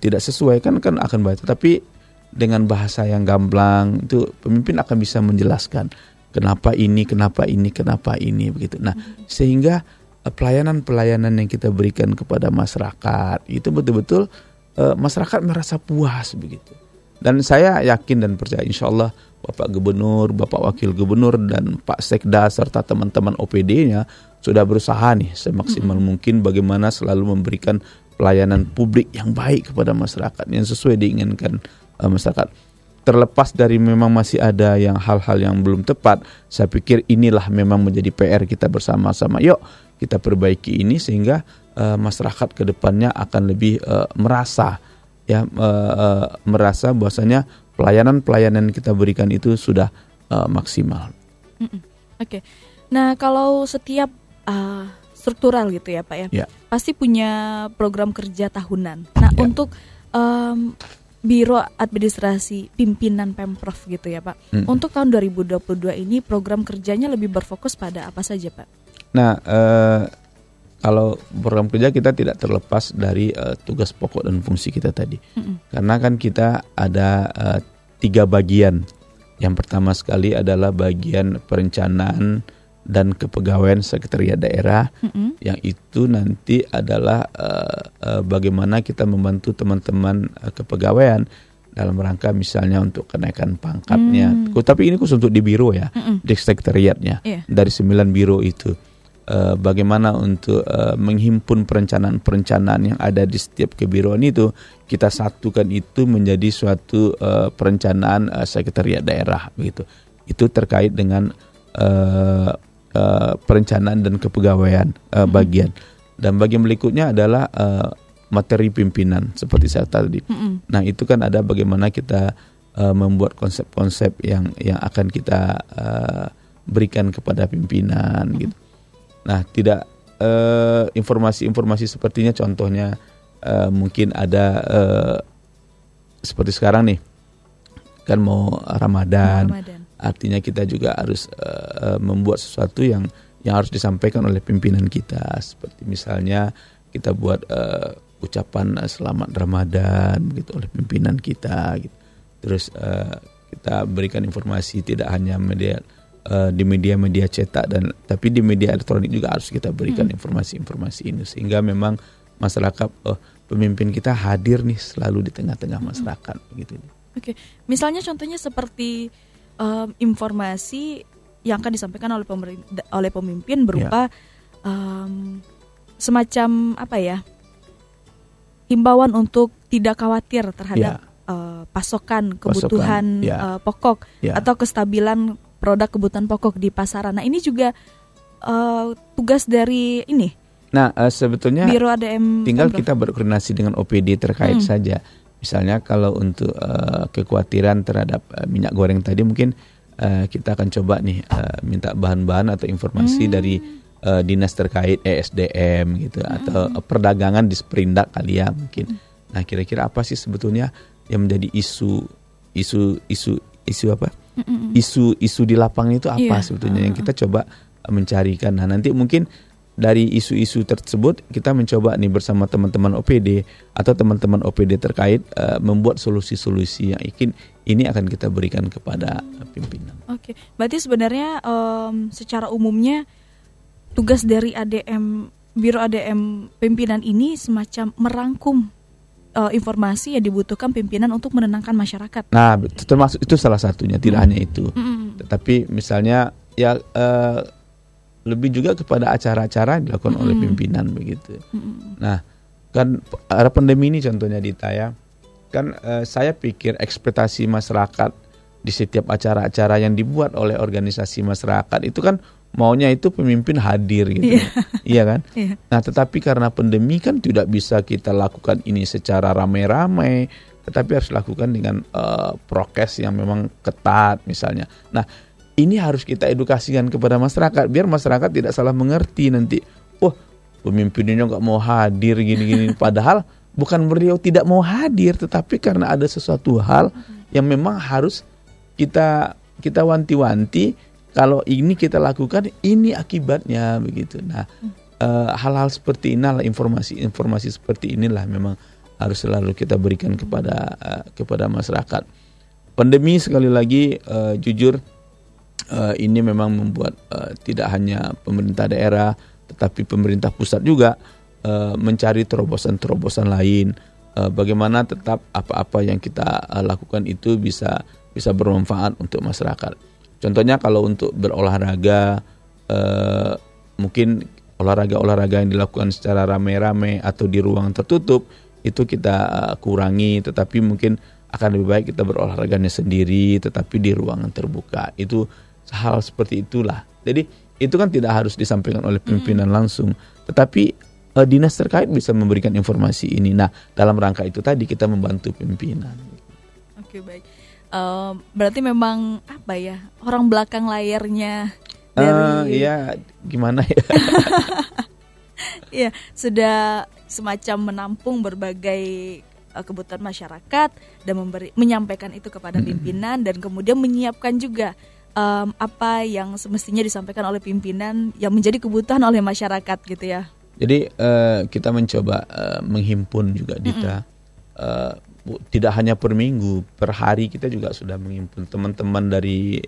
tidak sesuai kan kan akan baik tetapi dengan bahasa yang gamblang itu pemimpin akan bisa menjelaskan kenapa ini, kenapa ini, kenapa ini begitu. Nah, sehingga eh, pelayanan-pelayanan yang kita berikan kepada masyarakat itu betul-betul eh, masyarakat merasa puas begitu. Dan saya yakin dan percaya insya Allah Bapak Gubernur, Bapak Wakil Gubernur dan Pak Sekda serta teman-teman OPD-nya sudah berusaha nih semaksimal mungkin bagaimana selalu memberikan pelayanan publik yang baik kepada masyarakat yang sesuai diinginkan eh, masyarakat. Terlepas dari memang masih ada yang hal-hal yang belum tepat, saya pikir inilah memang menjadi PR kita bersama-sama. Yuk kita perbaiki ini sehingga eh, masyarakat ke depannya akan lebih eh, merasa ya eh, eh, merasa bahwasanya pelayanan-pelayanan yang kita berikan itu sudah eh, maksimal. Oke. Nah, kalau setiap uh, struktural gitu ya, Pak ya. Ya. Pasti punya program kerja tahunan. Nah, Ya. untuk um, Biro Administrasi Pimpinan Pemprov gitu ya, Pak. Mm. Untuk tahun 2022 ini program kerjanya lebih berfokus pada apa saja, Pak? Nah, eh, kalau program kerja kita tidak terlepas dari eh, tugas pokok dan fungsi kita tadi, Mm-mm. karena kan kita ada eh, tiga bagian. Yang pertama sekali adalah bagian perencanaan dan kepegawaian sekretariat daerah Mm-mm. yang itu nanti adalah uh, uh, bagaimana kita membantu teman-teman uh, kepegawaian dalam rangka misalnya untuk kenaikan pangkatnya. Hmm. Ku- Tapi ini khusus untuk di biro ya, Mm-mm. di sekretariatnya Iya. dari sembilan biro itu. Uh, bagaimana untuk uh, menghimpun perencanaan-perencanaan yang ada di setiap kebiroan itu kita satukan itu menjadi suatu uh, perencanaan uh, sekretariat daerah begitu. Itu terkait dengan uh, uh, perencanaan dan kepegawaian uh, bagian. Dan bagian berikutnya adalah uh, materi pimpinan seperti saya tadi. Mm-mm. Nah itu kan ada bagaimana kita uh, membuat konsep-konsep yang yang akan kita uh, berikan kepada pimpinan gitu. Nah tidak uh, informasi-informasi sepertinya contohnya uh, mungkin ada uh, seperti sekarang nih kan mau Ramadan, Ramadan. Artinya kita juga harus uh, membuat sesuatu yang yang harus disampaikan oleh pimpinan kita seperti misalnya kita buat uh, ucapan uh, selamat Ramadan begitu oleh pimpinan kita gitu. Terus uh, kita berikan informasi tidak hanya media uh, di media-media cetak dan tapi di media elektronik juga harus kita berikan informasi-informasi ini sehingga memang masyarakat oh pemimpin kita hadir nih selalu di tengah-tengah masyarakat begitu. Oke, misalnya contohnya seperti em, informasi yang akan disampaikan oleh pemerintah oleh pemimpin berupa em, semacam apa ya himbauan untuk tidak khawatir terhadap eh, pasokan kebutuhan ya. eh, pokok Ya. atau kestabilan produk kebutuhan pokok di pasaran. Nah ini juga eh, tugas dari ini Nah, eh, sebetulnya Biro ADM tinggal Pemprov. kita berkoordinasi dengan OPD terkait Hmm. saja. Misalnya kalau untuk eh, kekhawatiran terhadap eh, minyak goreng tadi mungkin eh, kita akan coba nih eh, minta bahan-bahan atau informasi Hmm. dari eh, dinas terkait ESDM gitu atau eh, perdagangan di Sprindak kali ya mungkin. Nah, kira-kira apa sih sebetulnya yang menjadi isu isu isu isu apa? Mm-mm. Isu isu di lapangan itu apa Iya. sebetulnya yang kita coba mencarikan. Nah, nanti mungkin dari isu-isu tersebut kita mencoba nih bersama teman-teman OPD atau teman-teman OPD terkait eh, membuat solusi-solusi yang ikin ini akan kita berikan kepada pimpinan. Oke, berarti sebenarnya em, secara umumnya tugas dari ADM Biro ADM pimpinan ini semacam merangkum eh, informasi yang dibutuhkan pimpinan untuk menenangkan masyarakat. Nah, termasuk itu salah satunya, tidak hanya itu. Mm-mm. Tetapi misalnya ya eh, lebih juga kepada acara-acara yang dilakukan oleh Mm-mm. pimpinan begitu. Mm-mm. Nah, kan era pandemi ini contohnya di Taya, kan eh, saya pikir ekspektasi masyarakat di setiap acara-acara yang dibuat oleh organisasi masyarakat itu kan maunya itu pemimpin hadir gitu. Iya. iya kan? Iya. Nah, tetapi karena pandemi kan tidak bisa kita lakukan ini secara ramai-ramai, tetapi harus lakukan dengan eh, prokes yang memang ketat misalnya. Nah, ini harus kita edukasikan kepada masyarakat biar masyarakat tidak salah mengerti nanti. Wah, pemimpinnya nggak mau hadir gini-gini. Padahal bukan beliau tidak mau hadir, tetapi karena ada sesuatu hal yang memang harus kita kita wanti-wanti kalau ini kita lakukan ini akibatnya begitu. Nah, eh, hal-hal seperti inilah informasi-informasi seperti inilah memang harus selalu kita berikan kepada eh, kepada masyarakat. Pandemi sekali lagi eh, jujur eh, ini memang membuat eh, tidak hanya pemerintah daerah tetapi pemerintah pusat juga eh, mencari terobosan-terobosan lain eh, bagaimana tetap apa-apa yang kita eh, lakukan itu bisa bisa bermanfaat untuk masyarakat. Contohnya kalau untuk berolahraga eh, mungkin olahraga-olahraga yang dilakukan secara rame-rame atau di ruang tertutup itu kita kurangi tetapi mungkin akan lebih baik kita berolahraganya sendiri tetapi di ruangan terbuka. Itu hal seperti itulah. Jadi itu kan tidak harus disampaikan oleh pimpinan langsung tetapi eh, dinas terkait bisa memberikan informasi ini. Nah, dalam rangka itu tadi kita membantu pimpinan. Oke baik. Em, berarti memang apa ya orang belakang layarnya dari iya, gimana ya? Iya, sudah semacam menampung berbagai eh, kebutuhan masyarakat dan memberi menyampaikan itu kepada pimpinan dan kemudian menyiapkan juga em, apa yang semestinya disampaikan oleh pimpinan yang menjadi kebutuhan oleh masyarakat gitu ya. Jadi eh, kita mencoba eh, menghimpun juga Dita. Eh, bu- tidak hanya per minggu, per hari kita juga sudah menghimpun teman-teman dari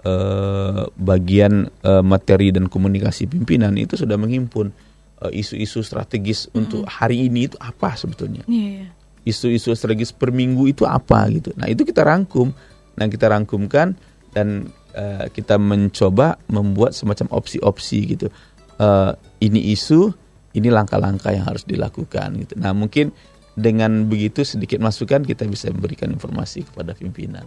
eh, bagian eh, materi dan komunikasi pimpinan itu sudah menghimpun eh, isu-isu strategis untuk hari ini itu apa sebetulnya Iya, iya. Isu-isu strategis per minggu itu apa gitu. Nah itu kita rangkum, nah kita rangkumkan dan eh, kita mencoba membuat semacam opsi-opsi gitu. Eh, ini isu, ini langkah-langkah yang harus dilakukan gitu. Nah mungkin dengan begitu sedikit masukan kita bisa memberikan informasi kepada pimpinan.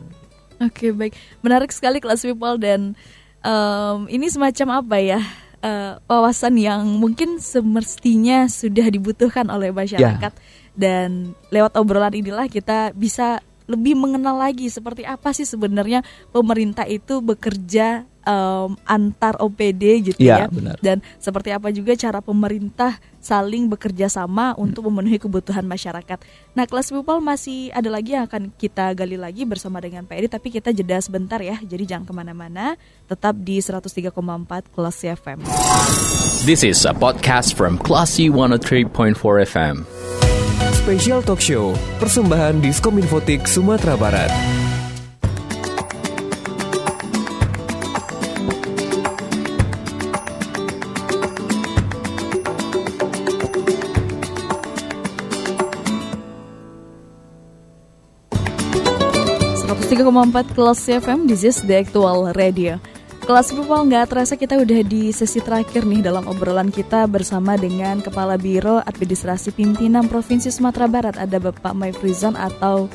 Oke baik, menarik sekali kelas people dan em, ini semacam apa ya eh, wawasan yang mungkin semestinya sudah dibutuhkan oleh masyarakat dan lewat obrolan inilah kita bisa lebih mengenal lagi seperti apa sih sebenarnya pemerintah itu bekerja em, antar OPD gitu Ya, ya, benar. dan seperti apa juga cara pemerintah saling bekerja sama untuk memenuhi kebutuhan masyarakat. Nah, kelas people masih ada lagi yang akan kita gali lagi bersama dengan Pak Edi, tapi kita jeda sebentar ya, jadi jangan ke mana-mana, tetap di 103,4 kelas FM. This is a podcast from Classy 103.4 FM. Special Talk Show, persembahan Diskominfotik Sumatera Barat. empat kelas FM, this is the actual radio. Kelas people nggak terasa kita udah di sesi terakhir nih dalam obrolan kita bersama dengan Kepala Biro Administrasi Pimpinan Provinsi Sumatera Barat ada Bapak Maifrizon atau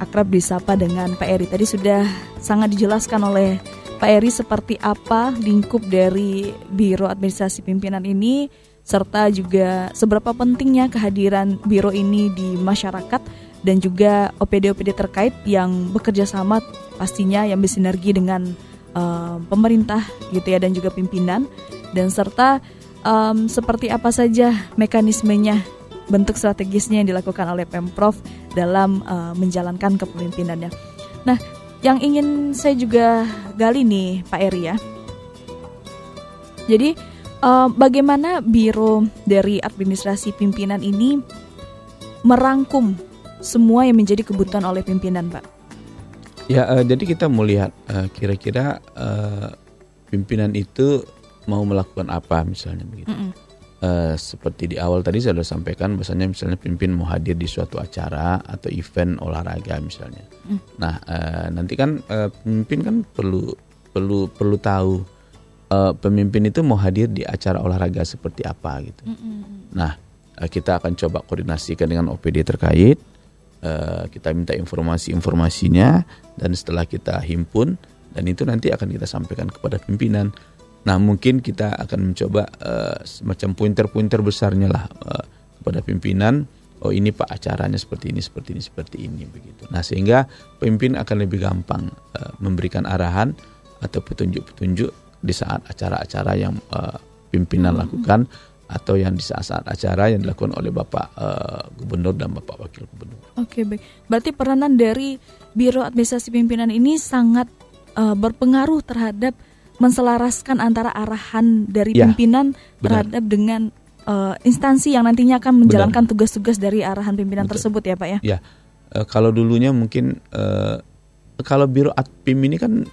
akrab disapa dengan Pak Eri. Tadi sudah sangat dijelaskan oleh Pak Eri seperti apa lingkup dari Biro Administrasi Pimpinan ini serta juga seberapa pentingnya kehadiran biro ini di masyarakat dan juga OPD-OPD terkait yang bekerja sama pastinya yang bersinergi dengan eh, pemerintah gitu ya dan juga pimpinan dan serta em, seperti apa saja mekanismenya bentuk strategisnya yang dilakukan oleh Pemprov dalam eh, menjalankan kepemimpinannya. Nah, yang ingin saya juga gali nih Pak Eri ya. Jadi eh, bagaimana biro dari administrasi pimpinan ini merangkum semua yang menjadi kebutuhan oleh pimpinan, Pak? Ya, eh, jadi kita mau lihat eh, kira-kira eh, pimpinan itu mau melakukan apa misalnya begitu. Eh, seperti di awal tadi saya sudah sampaikan, bahwasanya misalnya pimpin mau hadir di suatu acara atau event olahraga misalnya. Nah, eh, nanti kan eh, pemimpin kan perlu perlu perlu tahu eh, pemimpin itu mau hadir di acara olahraga seperti apa gitu. Nah, eh, kita akan coba koordinasikan dengan OPD terkait. Eh, kita minta informasi-informasinya dan setelah kita himpun dan itu nanti akan kita sampaikan kepada pimpinan. Nah, mungkin kita akan mencoba eh, semacam pointer-pointer besarnya lah eh, kepada pimpinan. Oh, ini Pak acaranya seperti ini, seperti ini, seperti ini begitu. Nah, sehingga pemimpin akan lebih gampang eh, memberikan arahan atau petunjuk-petunjuk di saat acara-acara yang eh, pimpinan lakukan atau yang di saat-saat acara yang dilakukan oleh Bapak eh, Gubernur dan Bapak Wakil Gubernur. Oke, baik. Berarti peranan dari Biro Administrasi Pimpinan ini sangat eh, berpengaruh terhadap menselaraskan antara arahan dari Ya, pimpinan benar. terhadap dengan eh, instansi yang nantinya akan menjalankan tugas-tugas dari arahan pimpinan Betul. tersebut ya, Pak ya? Ya, eh, kalau dulunya mungkin eh, kalau Biro Adpim ini kan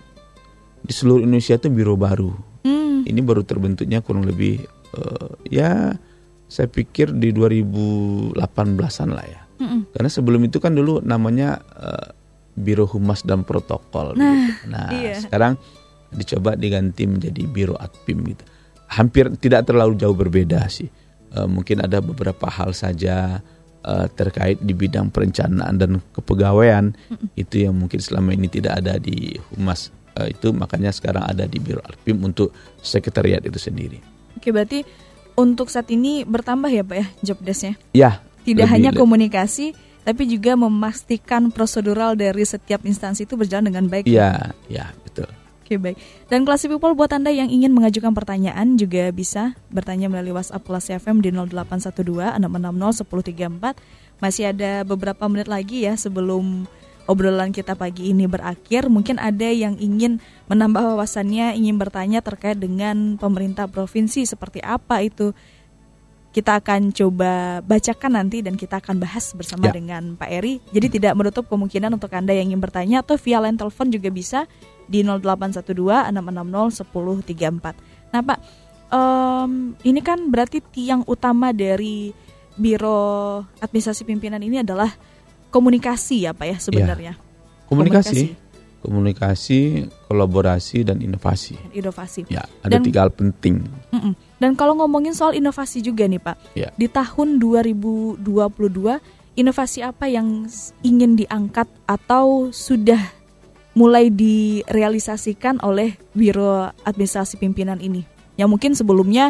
di seluruh Indonesia itu biro baru. Hmm, Ini baru terbentuknya kurang lebih eh, ya saya pikir di 2018-an lah ya. mm-mm. Karena sebelum itu kan dulu namanya eh, Biro Humas dan Protokol. Nah, gitu. nah iya. sekarang dicoba diganti menjadi Biro Adpim gitu. Hampir tidak terlalu jauh berbeda sih. Eh, mungkin ada beberapa hal saja eh, terkait di bidang perencanaan dan kepegawaian itu yang mungkin selama ini tidak ada di Humas eh, itu makanya sekarang ada di Biro Adpim untuk sekretariat itu sendiri. Oke, berarti untuk saat ini bertambah ya, Pak ya, job desk-nya? Ya. Tidak lebih- hanya komunikasi, tapi juga memastikan prosedural dari setiap instansi itu berjalan dengan baik. Ya, ya betul. Oke baik. Dan kelas people buat anda yang ingin mengajukan pertanyaan juga bisa bertanya melalui WhatsApp kelas FM di 0812 660 1034. Masih ada beberapa menit lagi ya sebelum obrolan kita pagi ini berakhir. Mungkin ada yang ingin menambah wawasannya, ingin bertanya terkait dengan pemerintah provinsi seperti apa itu. Kita akan coba bacakan nanti dan kita akan bahas bersama Ya. dengan Pak Eri. Jadi tidak menutup kemungkinan untuk anda yang ingin bertanya atau via line telepon juga bisa di 0812 660 1034. Nah Pak, um, ini kan berarti tiang utama dari Biro Administrasi Pimpinan ini adalah komunikasi ya Pak ya sebenarnya. Ya. Komunikasi. komunikasi, kolaborasi dan inovasi. Inovasi. Ya, ada dan, tiga hal penting. Mm -mm. Dan kalau ngomongin soal inovasi juga nih Pak, ya. di tahun 2022 inovasi apa yang ingin diangkat atau sudah mulai direalisasikan oleh Biro Administrasi Pimpinan ini? Yang mungkin sebelumnya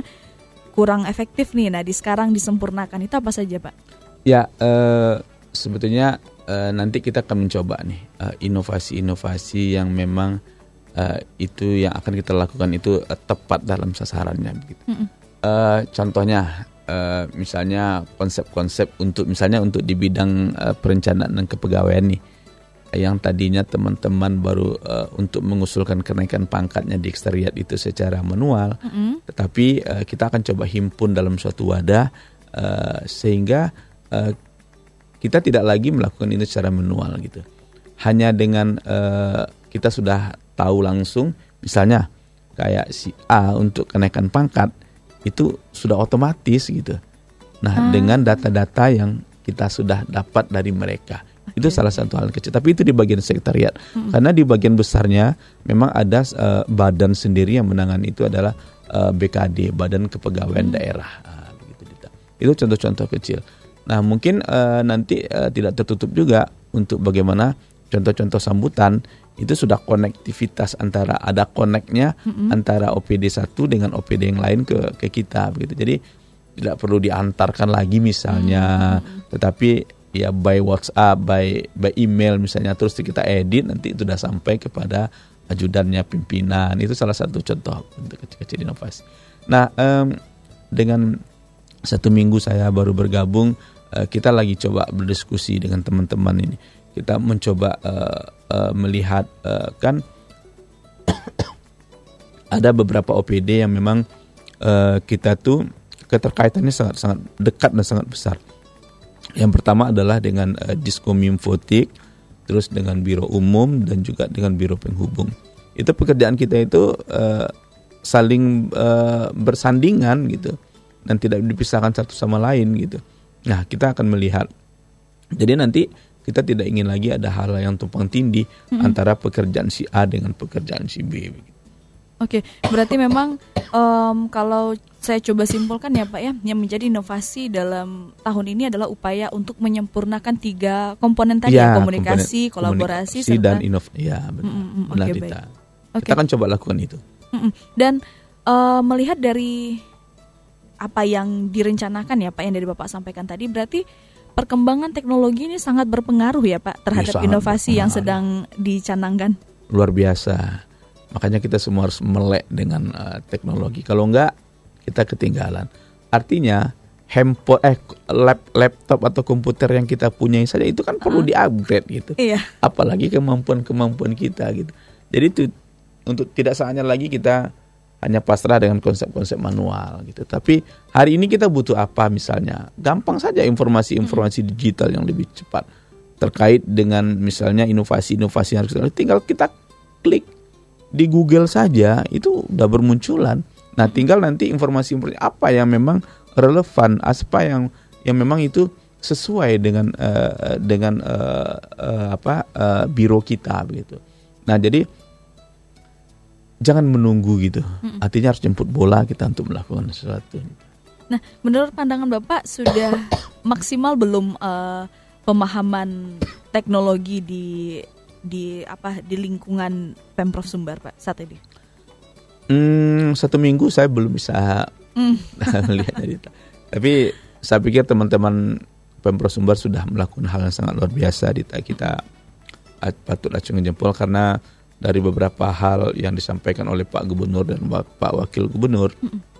kurang efektif nih, nah di sekarang disempurnakan itu apa saja Pak? Ya, uh, sebetulnya uh, nanti kita akan mencoba nih inovasi-inovasi uh, yang memang uh, itu yang akan kita lakukan itu uh, tepat dalam sasarannya begitu. Mm -mm. Uh, contohnya uh, misalnya konsep-konsep untuk misalnya untuk di bidang uh, perencanaan dan kepegawaian nih yang tadinya teman-teman baru uh, untuk mengusulkan kenaikan pangkatnya di ekstariat itu secara manual, mm -hmm. tetapi uh, kita akan coba himpun dalam suatu wadah uh, sehingga uh, kita tidak lagi melakukan ini secara manual gitu. Hanya dengan uh, kita sudah tahu langsung misalnya kayak si A untuk kenaikan pangkat itu sudah otomatis gitu. Nah, hmm. dengan data-data yang kita sudah dapat dari mereka. Okay. Itu salah satu hal kecil. Tapi itu di bagian sekretariat. Hmm. Karena di bagian besarnya memang ada uh, badan sendiri yang menangani itu adalah uh, eh, BKD, Badan Kepegawaian hmm. Daerah. Uh, begitu Itu contoh-contoh kecil. Nah, mungkin uh, nanti uh, tidak tertutup juga untuk bagaimana contoh-contoh sambutan itu sudah konektivitas antara ada koneknya mm-hmm. antara OPD satu dengan OPD yang lain ke ke kita begitu. Jadi tidak perlu diantarkan lagi misalnya, mm-hmm. tetapi ya by WhatsApp, by by email misalnya terus kita edit nanti itu sudah sampai kepada ajudannya pimpinan. Itu salah satu contoh untuk kecil-kecil inovasi. Nah, um, dengan satu minggu saya baru bergabung, uh, kita lagi coba berdiskusi dengan teman-teman ini kita mencoba uh, uh, melihat uh, kan ada beberapa OPD yang memang uh, kita tuh keterkaitannya sangat sangat dekat dan sangat besar. Yang pertama adalah dengan uh, Diskomimfotik, terus dengan Biro Umum dan juga dengan Biro Penghubung. Itu pekerjaan kita itu uh, saling uh, bersandingan gitu dan tidak dipisahkan satu sama lain gitu. Nah, kita akan melihat. Jadi nanti kita tidak ingin lagi ada hal yang tumpang tindih hmm. antara pekerjaan si A dengan pekerjaan si B. Oke, berarti memang um, kalau saya coba simpulkan ya Pak ya, yang menjadi inovasi dalam tahun ini adalah upaya untuk menyempurnakan tiga komponen tadi ya, komunikasi, komponen, kolaborasi, komunikasi dan inovasi. Ya, benar. Mm -mm, benar okay, kita. Okay. Kita akan coba lakukan itu. Mm -mm. Dan uh, melihat dari apa yang direncanakan ya Pak yang dari Bapak sampaikan tadi, berarti perkembangan teknologi ini sangat berpengaruh ya Pak terhadap ya, inovasi yang sedang dicanangkan. Luar biasa. Makanya kita semua harus melek dengan uh, teknologi. Kalau enggak kita ketinggalan. Artinya handphone eh lap, laptop atau komputer yang kita punyai saja itu kan perlu uh, di-upgrade gitu. Iya. Apalagi kemampuan-kemampuan kita gitu. Jadi itu untuk tidak saatnya lagi kita hanya pasrah dengan konsep-konsep manual gitu. Tapi hari ini kita butuh apa misalnya? Gampang saja informasi-informasi digital yang lebih cepat terkait dengan misalnya inovasi-inovasi harus tinggal kita klik di Google saja itu udah bermunculan. Nah, tinggal nanti informasi-informasi apa yang memang relevan, apa yang yang memang itu sesuai dengan uh, dengan uh, uh, apa uh, biro kita begitu. Nah, jadi jangan menunggu gitu. Mm -mm. Artinya harus jemput bola kita untuk melakukan sesuatu. Nah, menurut pandangan Bapak sudah maksimal belum uh, pemahaman teknologi di di apa di lingkungan Pemprov Sumbar Pak saat ini? Hmm, satu minggu saya belum bisa mm. melihat dari itu. Tapi saya pikir teman-teman Pemprov Sumbar sudah melakukan hal yang sangat luar biasa di kita patut acungan jempol karena dari beberapa hal yang disampaikan oleh Pak Gubernur dan Pak Wakil Gubernur mm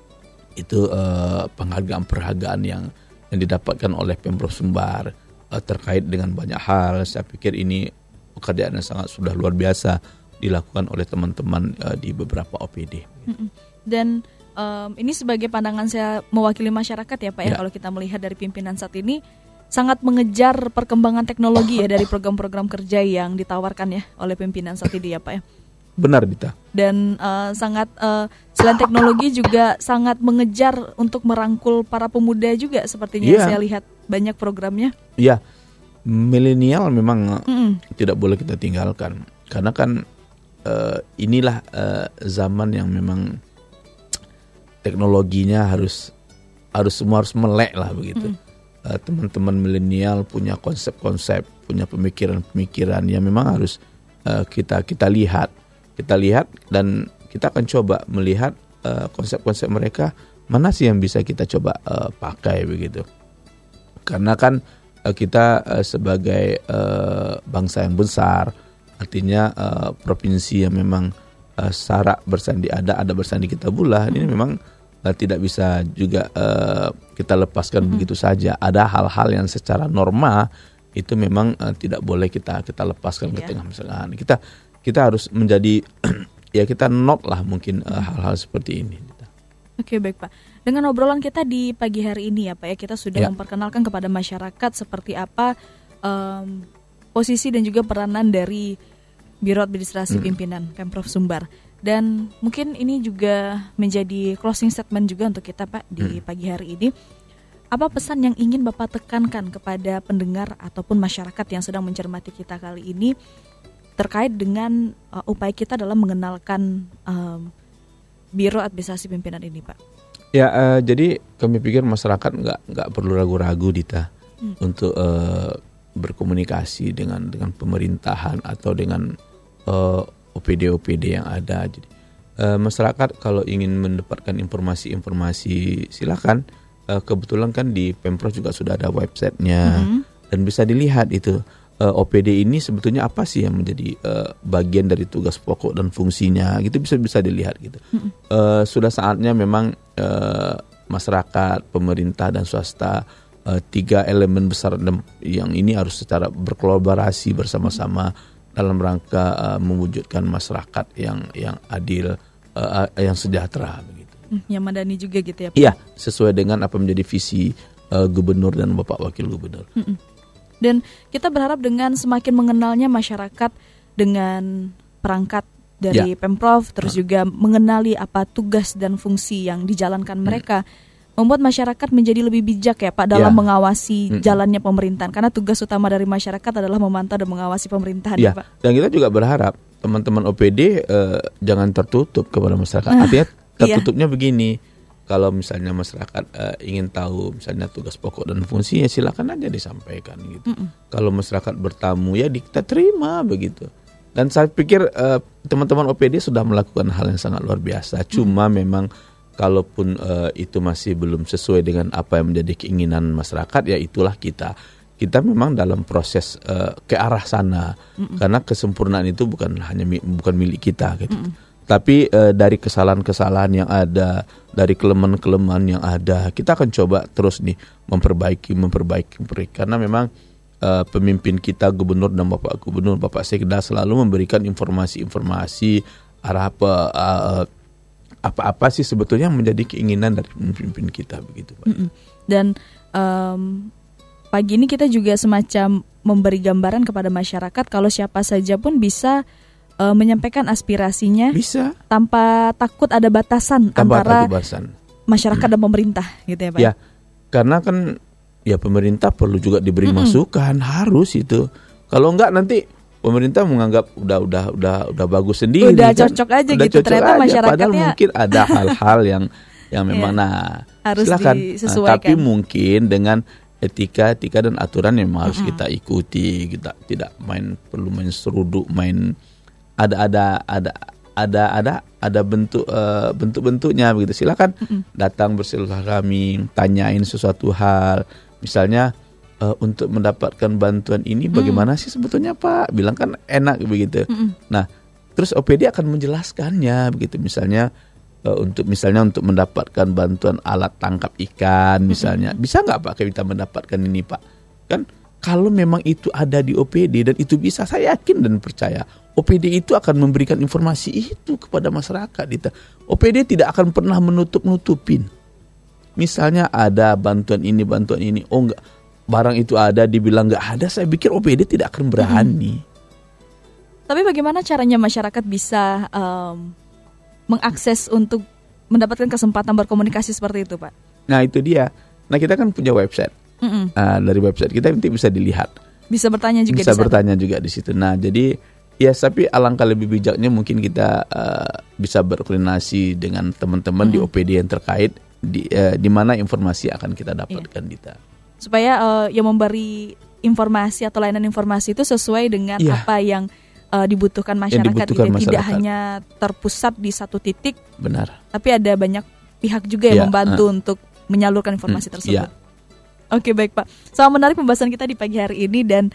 itu uh, penghargaan-penghargaan yang yang didapatkan oleh Pemprov Sumbar uh, terkait dengan banyak hal. Saya pikir ini pekerjaan yang sangat sudah luar biasa dilakukan oleh teman-teman uh, di beberapa OPD. Dan um, ini sebagai pandangan saya mewakili masyarakat ya Pak ya, ya kalau kita melihat dari pimpinan saat ini sangat mengejar perkembangan teknologi ya dari program-program kerja yang ditawarkan ya oleh pimpinan saat ini ya Pak ya. benar Dita. dan uh, sangat uh, selain teknologi juga sangat mengejar untuk merangkul para pemuda juga sepertinya Iya. saya lihat banyak programnya. Ya, milenial memang Mm-mm. tidak boleh kita tinggalkan karena kan eh, inilah eh, zaman yang memang teknologinya harus harus semua harus melek lah begitu. Eh, teman-teman milenial punya konsep-konsep, punya pemikiran-pemikiran yang memang harus eh, kita kita lihat, kita lihat dan kita akan coba melihat eh, konsep-konsep mereka mana sih yang bisa kita coba eh, pakai begitu. Karena kan eh, kita eh, sebagai eh, bangsa yang besar, artinya eh, provinsi yang memang eh, syarat bersandi ada, ada bersandi kita bulah, ini memang eh, tidak bisa juga eh, kita lepaskan begitu saja. Ada hal-hal yang secara norma itu memang eh, tidak boleh kita kita lepaskan ke Iya. tengah masyarakat. Kita kita harus menjadi ya kita not lah mungkin eh, hal-hal seperti ini. Oke baik Pak. Dengan obrolan kita di pagi hari ini ya Pak ya kita sudah Ya. memperkenalkan kepada masyarakat seperti apa em, posisi dan juga peranan dari Biro Administrasi Pimpinan Pemprov Sumbar. Dan mungkin ini juga menjadi closing statement juga untuk kita Pak di pagi hari ini. Apa pesan yang ingin Bapak tekankan kepada pendengar ataupun masyarakat yang sedang mencermati kita kali ini terkait dengan uh, upaya kita dalam mengenalkan em, Biro Administrasi Pimpinan ini Pak? Ya, eh, jadi kami pikir masyarakat nggak nggak perlu ragu-ragu Dita untuk eh, berkomunikasi dengan dengan pemerintahan atau dengan eh, OPD-OPD yang ada. Jadi eh, masyarakat kalau ingin mendapatkan informasi-informasi silakan. Eh, kebetulan kan di pemprov juga sudah ada websitenya dan bisa dilihat itu eh, OPD ini sebetulnya apa sih yang menjadi eh, bagian dari tugas pokok dan fungsinya gitu bisa bisa dilihat gitu. Eh, sudah saatnya memang eh, masyarakat, pemerintah dan swasta eh, tiga elemen besar yang ini harus secara berkolaborasi bersama-sama dalam rangka eh, mewujudkan masyarakat yang yang adil, eh, yang sejahtera begitu. Hmm, yang madani juga gitu ya Pak? Iya, sesuai dengan apa menjadi visi eh, gubernur dan bapak wakil gubernur. Dan kita berharap dengan semakin mengenalnya masyarakat dengan perangkat dari Ya. Pemprov terus juga mengenali apa tugas dan fungsi yang dijalankan mereka membuat masyarakat menjadi lebih bijak ya Pak dalam Ya. mengawasi Mm-mm. jalannya pemerintahan karena tugas utama dari masyarakat adalah memantau dan mengawasi pemerintahan ya, Iya, Pak. dan kita juga berharap teman-teman OPD eh, jangan tertutup kepada masyarakat. Ah, Artinya iya. tertutupnya begini, kalau misalnya masyarakat eh, ingin tahu misalnya tugas pokok dan fungsinya silakan aja disampaikan gitu. Kalau masyarakat bertamu ya kita terima begitu. Dan saya pikir eh, teman-teman OPD sudah melakukan hal yang sangat luar biasa. Cuma memang kalaupun eh, itu masih belum sesuai dengan apa yang menjadi keinginan masyarakat ya itulah kita. Kita memang dalam proses eh, ke arah sana. Karena kesempurnaan itu bukan hanya bukan milik kita gitu. Tapi eh, dari kesalahan-kesalahan yang ada dari kelemahan-kelemahan yang ada kita akan coba terus nih memperbaiki memperbaiki memperbaiki. karena memang eh, pemimpin kita gubernur dan bapak gubernur bapak sekda selalu memberikan informasi-informasi arah apa eh, apa-apa sih sebetulnya menjadi keinginan dari pemimpin kita begitu Pak. Dan em, pagi ini kita juga semacam memberi gambaran kepada masyarakat kalau siapa saja pun bisa eh, menyampaikan aspirasinya Bisa tanpa takut ada batasan tanpa antara kebebasan. masyarakat dan pemerintah gitu ya Pak. Ya, karena kan ya pemerintah perlu juga diberi masukan, harus itu. Kalau enggak nanti pemerintah menganggap udah udah udah udah bagus sendiri. Udah kan. cocok aja Udah gitu. cocok Ternyata aja, masyarakatnya- Padahal mungkin ada hal-hal yang yang memang Iya. nah Harus silakan. Nah, tapi mungkin dengan etika etika dan aturan yang memang harus kita ikuti. Kita tidak main perlu main seruduk, main ada ada ada ada ada ada bentuk eh, bentuk-bentuknya begitu silakan datang bersilaturahmi tanyain sesuatu hal misalnya eh, untuk mendapatkan bantuan ini bagaimana sih sebetulnya Pak? Bilang kan enak begitu. Nah terus OPD akan menjelaskannya begitu. Misalnya eh, untuk misalnya untuk mendapatkan bantuan alat tangkap ikan misalnya. Bisa nggak Pak kita mendapatkan ini Pak? Kan kalau memang itu ada di OPD dan itu bisa saya yakin dan percaya OPD itu akan memberikan informasi itu kepada masyarakat. Dita. OPD tidak akan pernah menutup-nutupin. Misalnya ada bantuan ini bantuan ini. Oh enggak barang itu ada dibilang nggak ada saya pikir OPD tidak akan berani Tapi bagaimana caranya masyarakat bisa um, mengakses untuk mendapatkan kesempatan berkomunikasi seperti itu, Pak? Nah itu dia. Nah kita kan punya website. Mm-mm. Nah, dari website kita nanti bisa dilihat. Bisa bertanya juga bisa di sana. bertanya juga di situ. Nah, jadi ya tapi alangkah lebih bijaknya mungkin kita eh, bisa berkoordinasi dengan teman-teman di OPD yang terkait di eh, di mana informasi akan kita dapatkan Dita. Supaya eh, yang memberi informasi atau layanan informasi itu sesuai dengan Iya. apa yang eh, dibutuhkan masyarakat, dibutuhkan gitu. tidak masyarakat. hanya terpusat di satu titik, Benar. tapi ada banyak pihak juga yang Iya, membantu untuk menyalurkan informasi Hmm, tersebut. iya. Oke baik Pak, sangat menarik pembahasan kita di pagi hari ini dan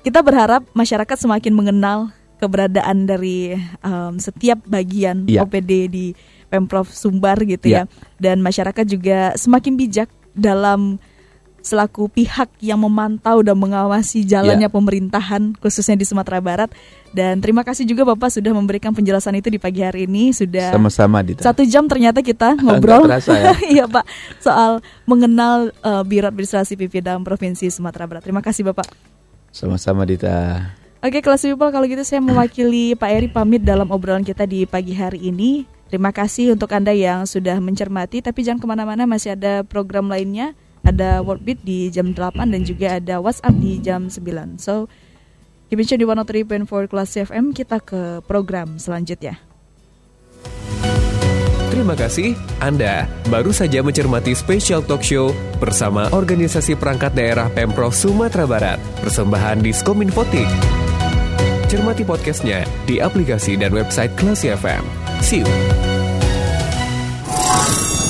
kita berharap masyarakat semakin mengenal keberadaan dari em, setiap bagian Iya. OPD di pemprov Sumbar gitu ya, Iya. dan masyarakat juga semakin bijak dalam selaku pihak yang memantau dan mengawasi jalannya Iya. pemerintahan khususnya di Sumatera Barat. Dan terima kasih juga Bapak sudah memberikan penjelasan itu di pagi hari ini sudah Sama-sama Dita. satu jam ternyata kita ngobrol. Terasa ya. Iya Pak, soal mengenal eh, Biro Administrasi PP dalam Provinsi Sumatera Barat. Terima kasih Bapak. Sama-sama Dita. Oke, kelas people kalau gitu saya mewakili Pak Eri pamit dalam obrolan kita di pagi hari ini. Terima kasih untuk Anda yang sudah mencermati, tapi jangan ke mana-mana masih ada program lainnya. Ada Worldbeat di jam 8 dan juga ada WhatsApp di jam 9. So, tune di 103.4 Kelas FM, kita ke program selanjutnya. Terima kasih, Anda baru saja mencermati spesial talk show bersama Organisasi Perangkat Daerah Pemprov Sumatera Barat, persembahan Diskominfotik. Cermati podcastnya di aplikasi dan website Klasi FM. See you.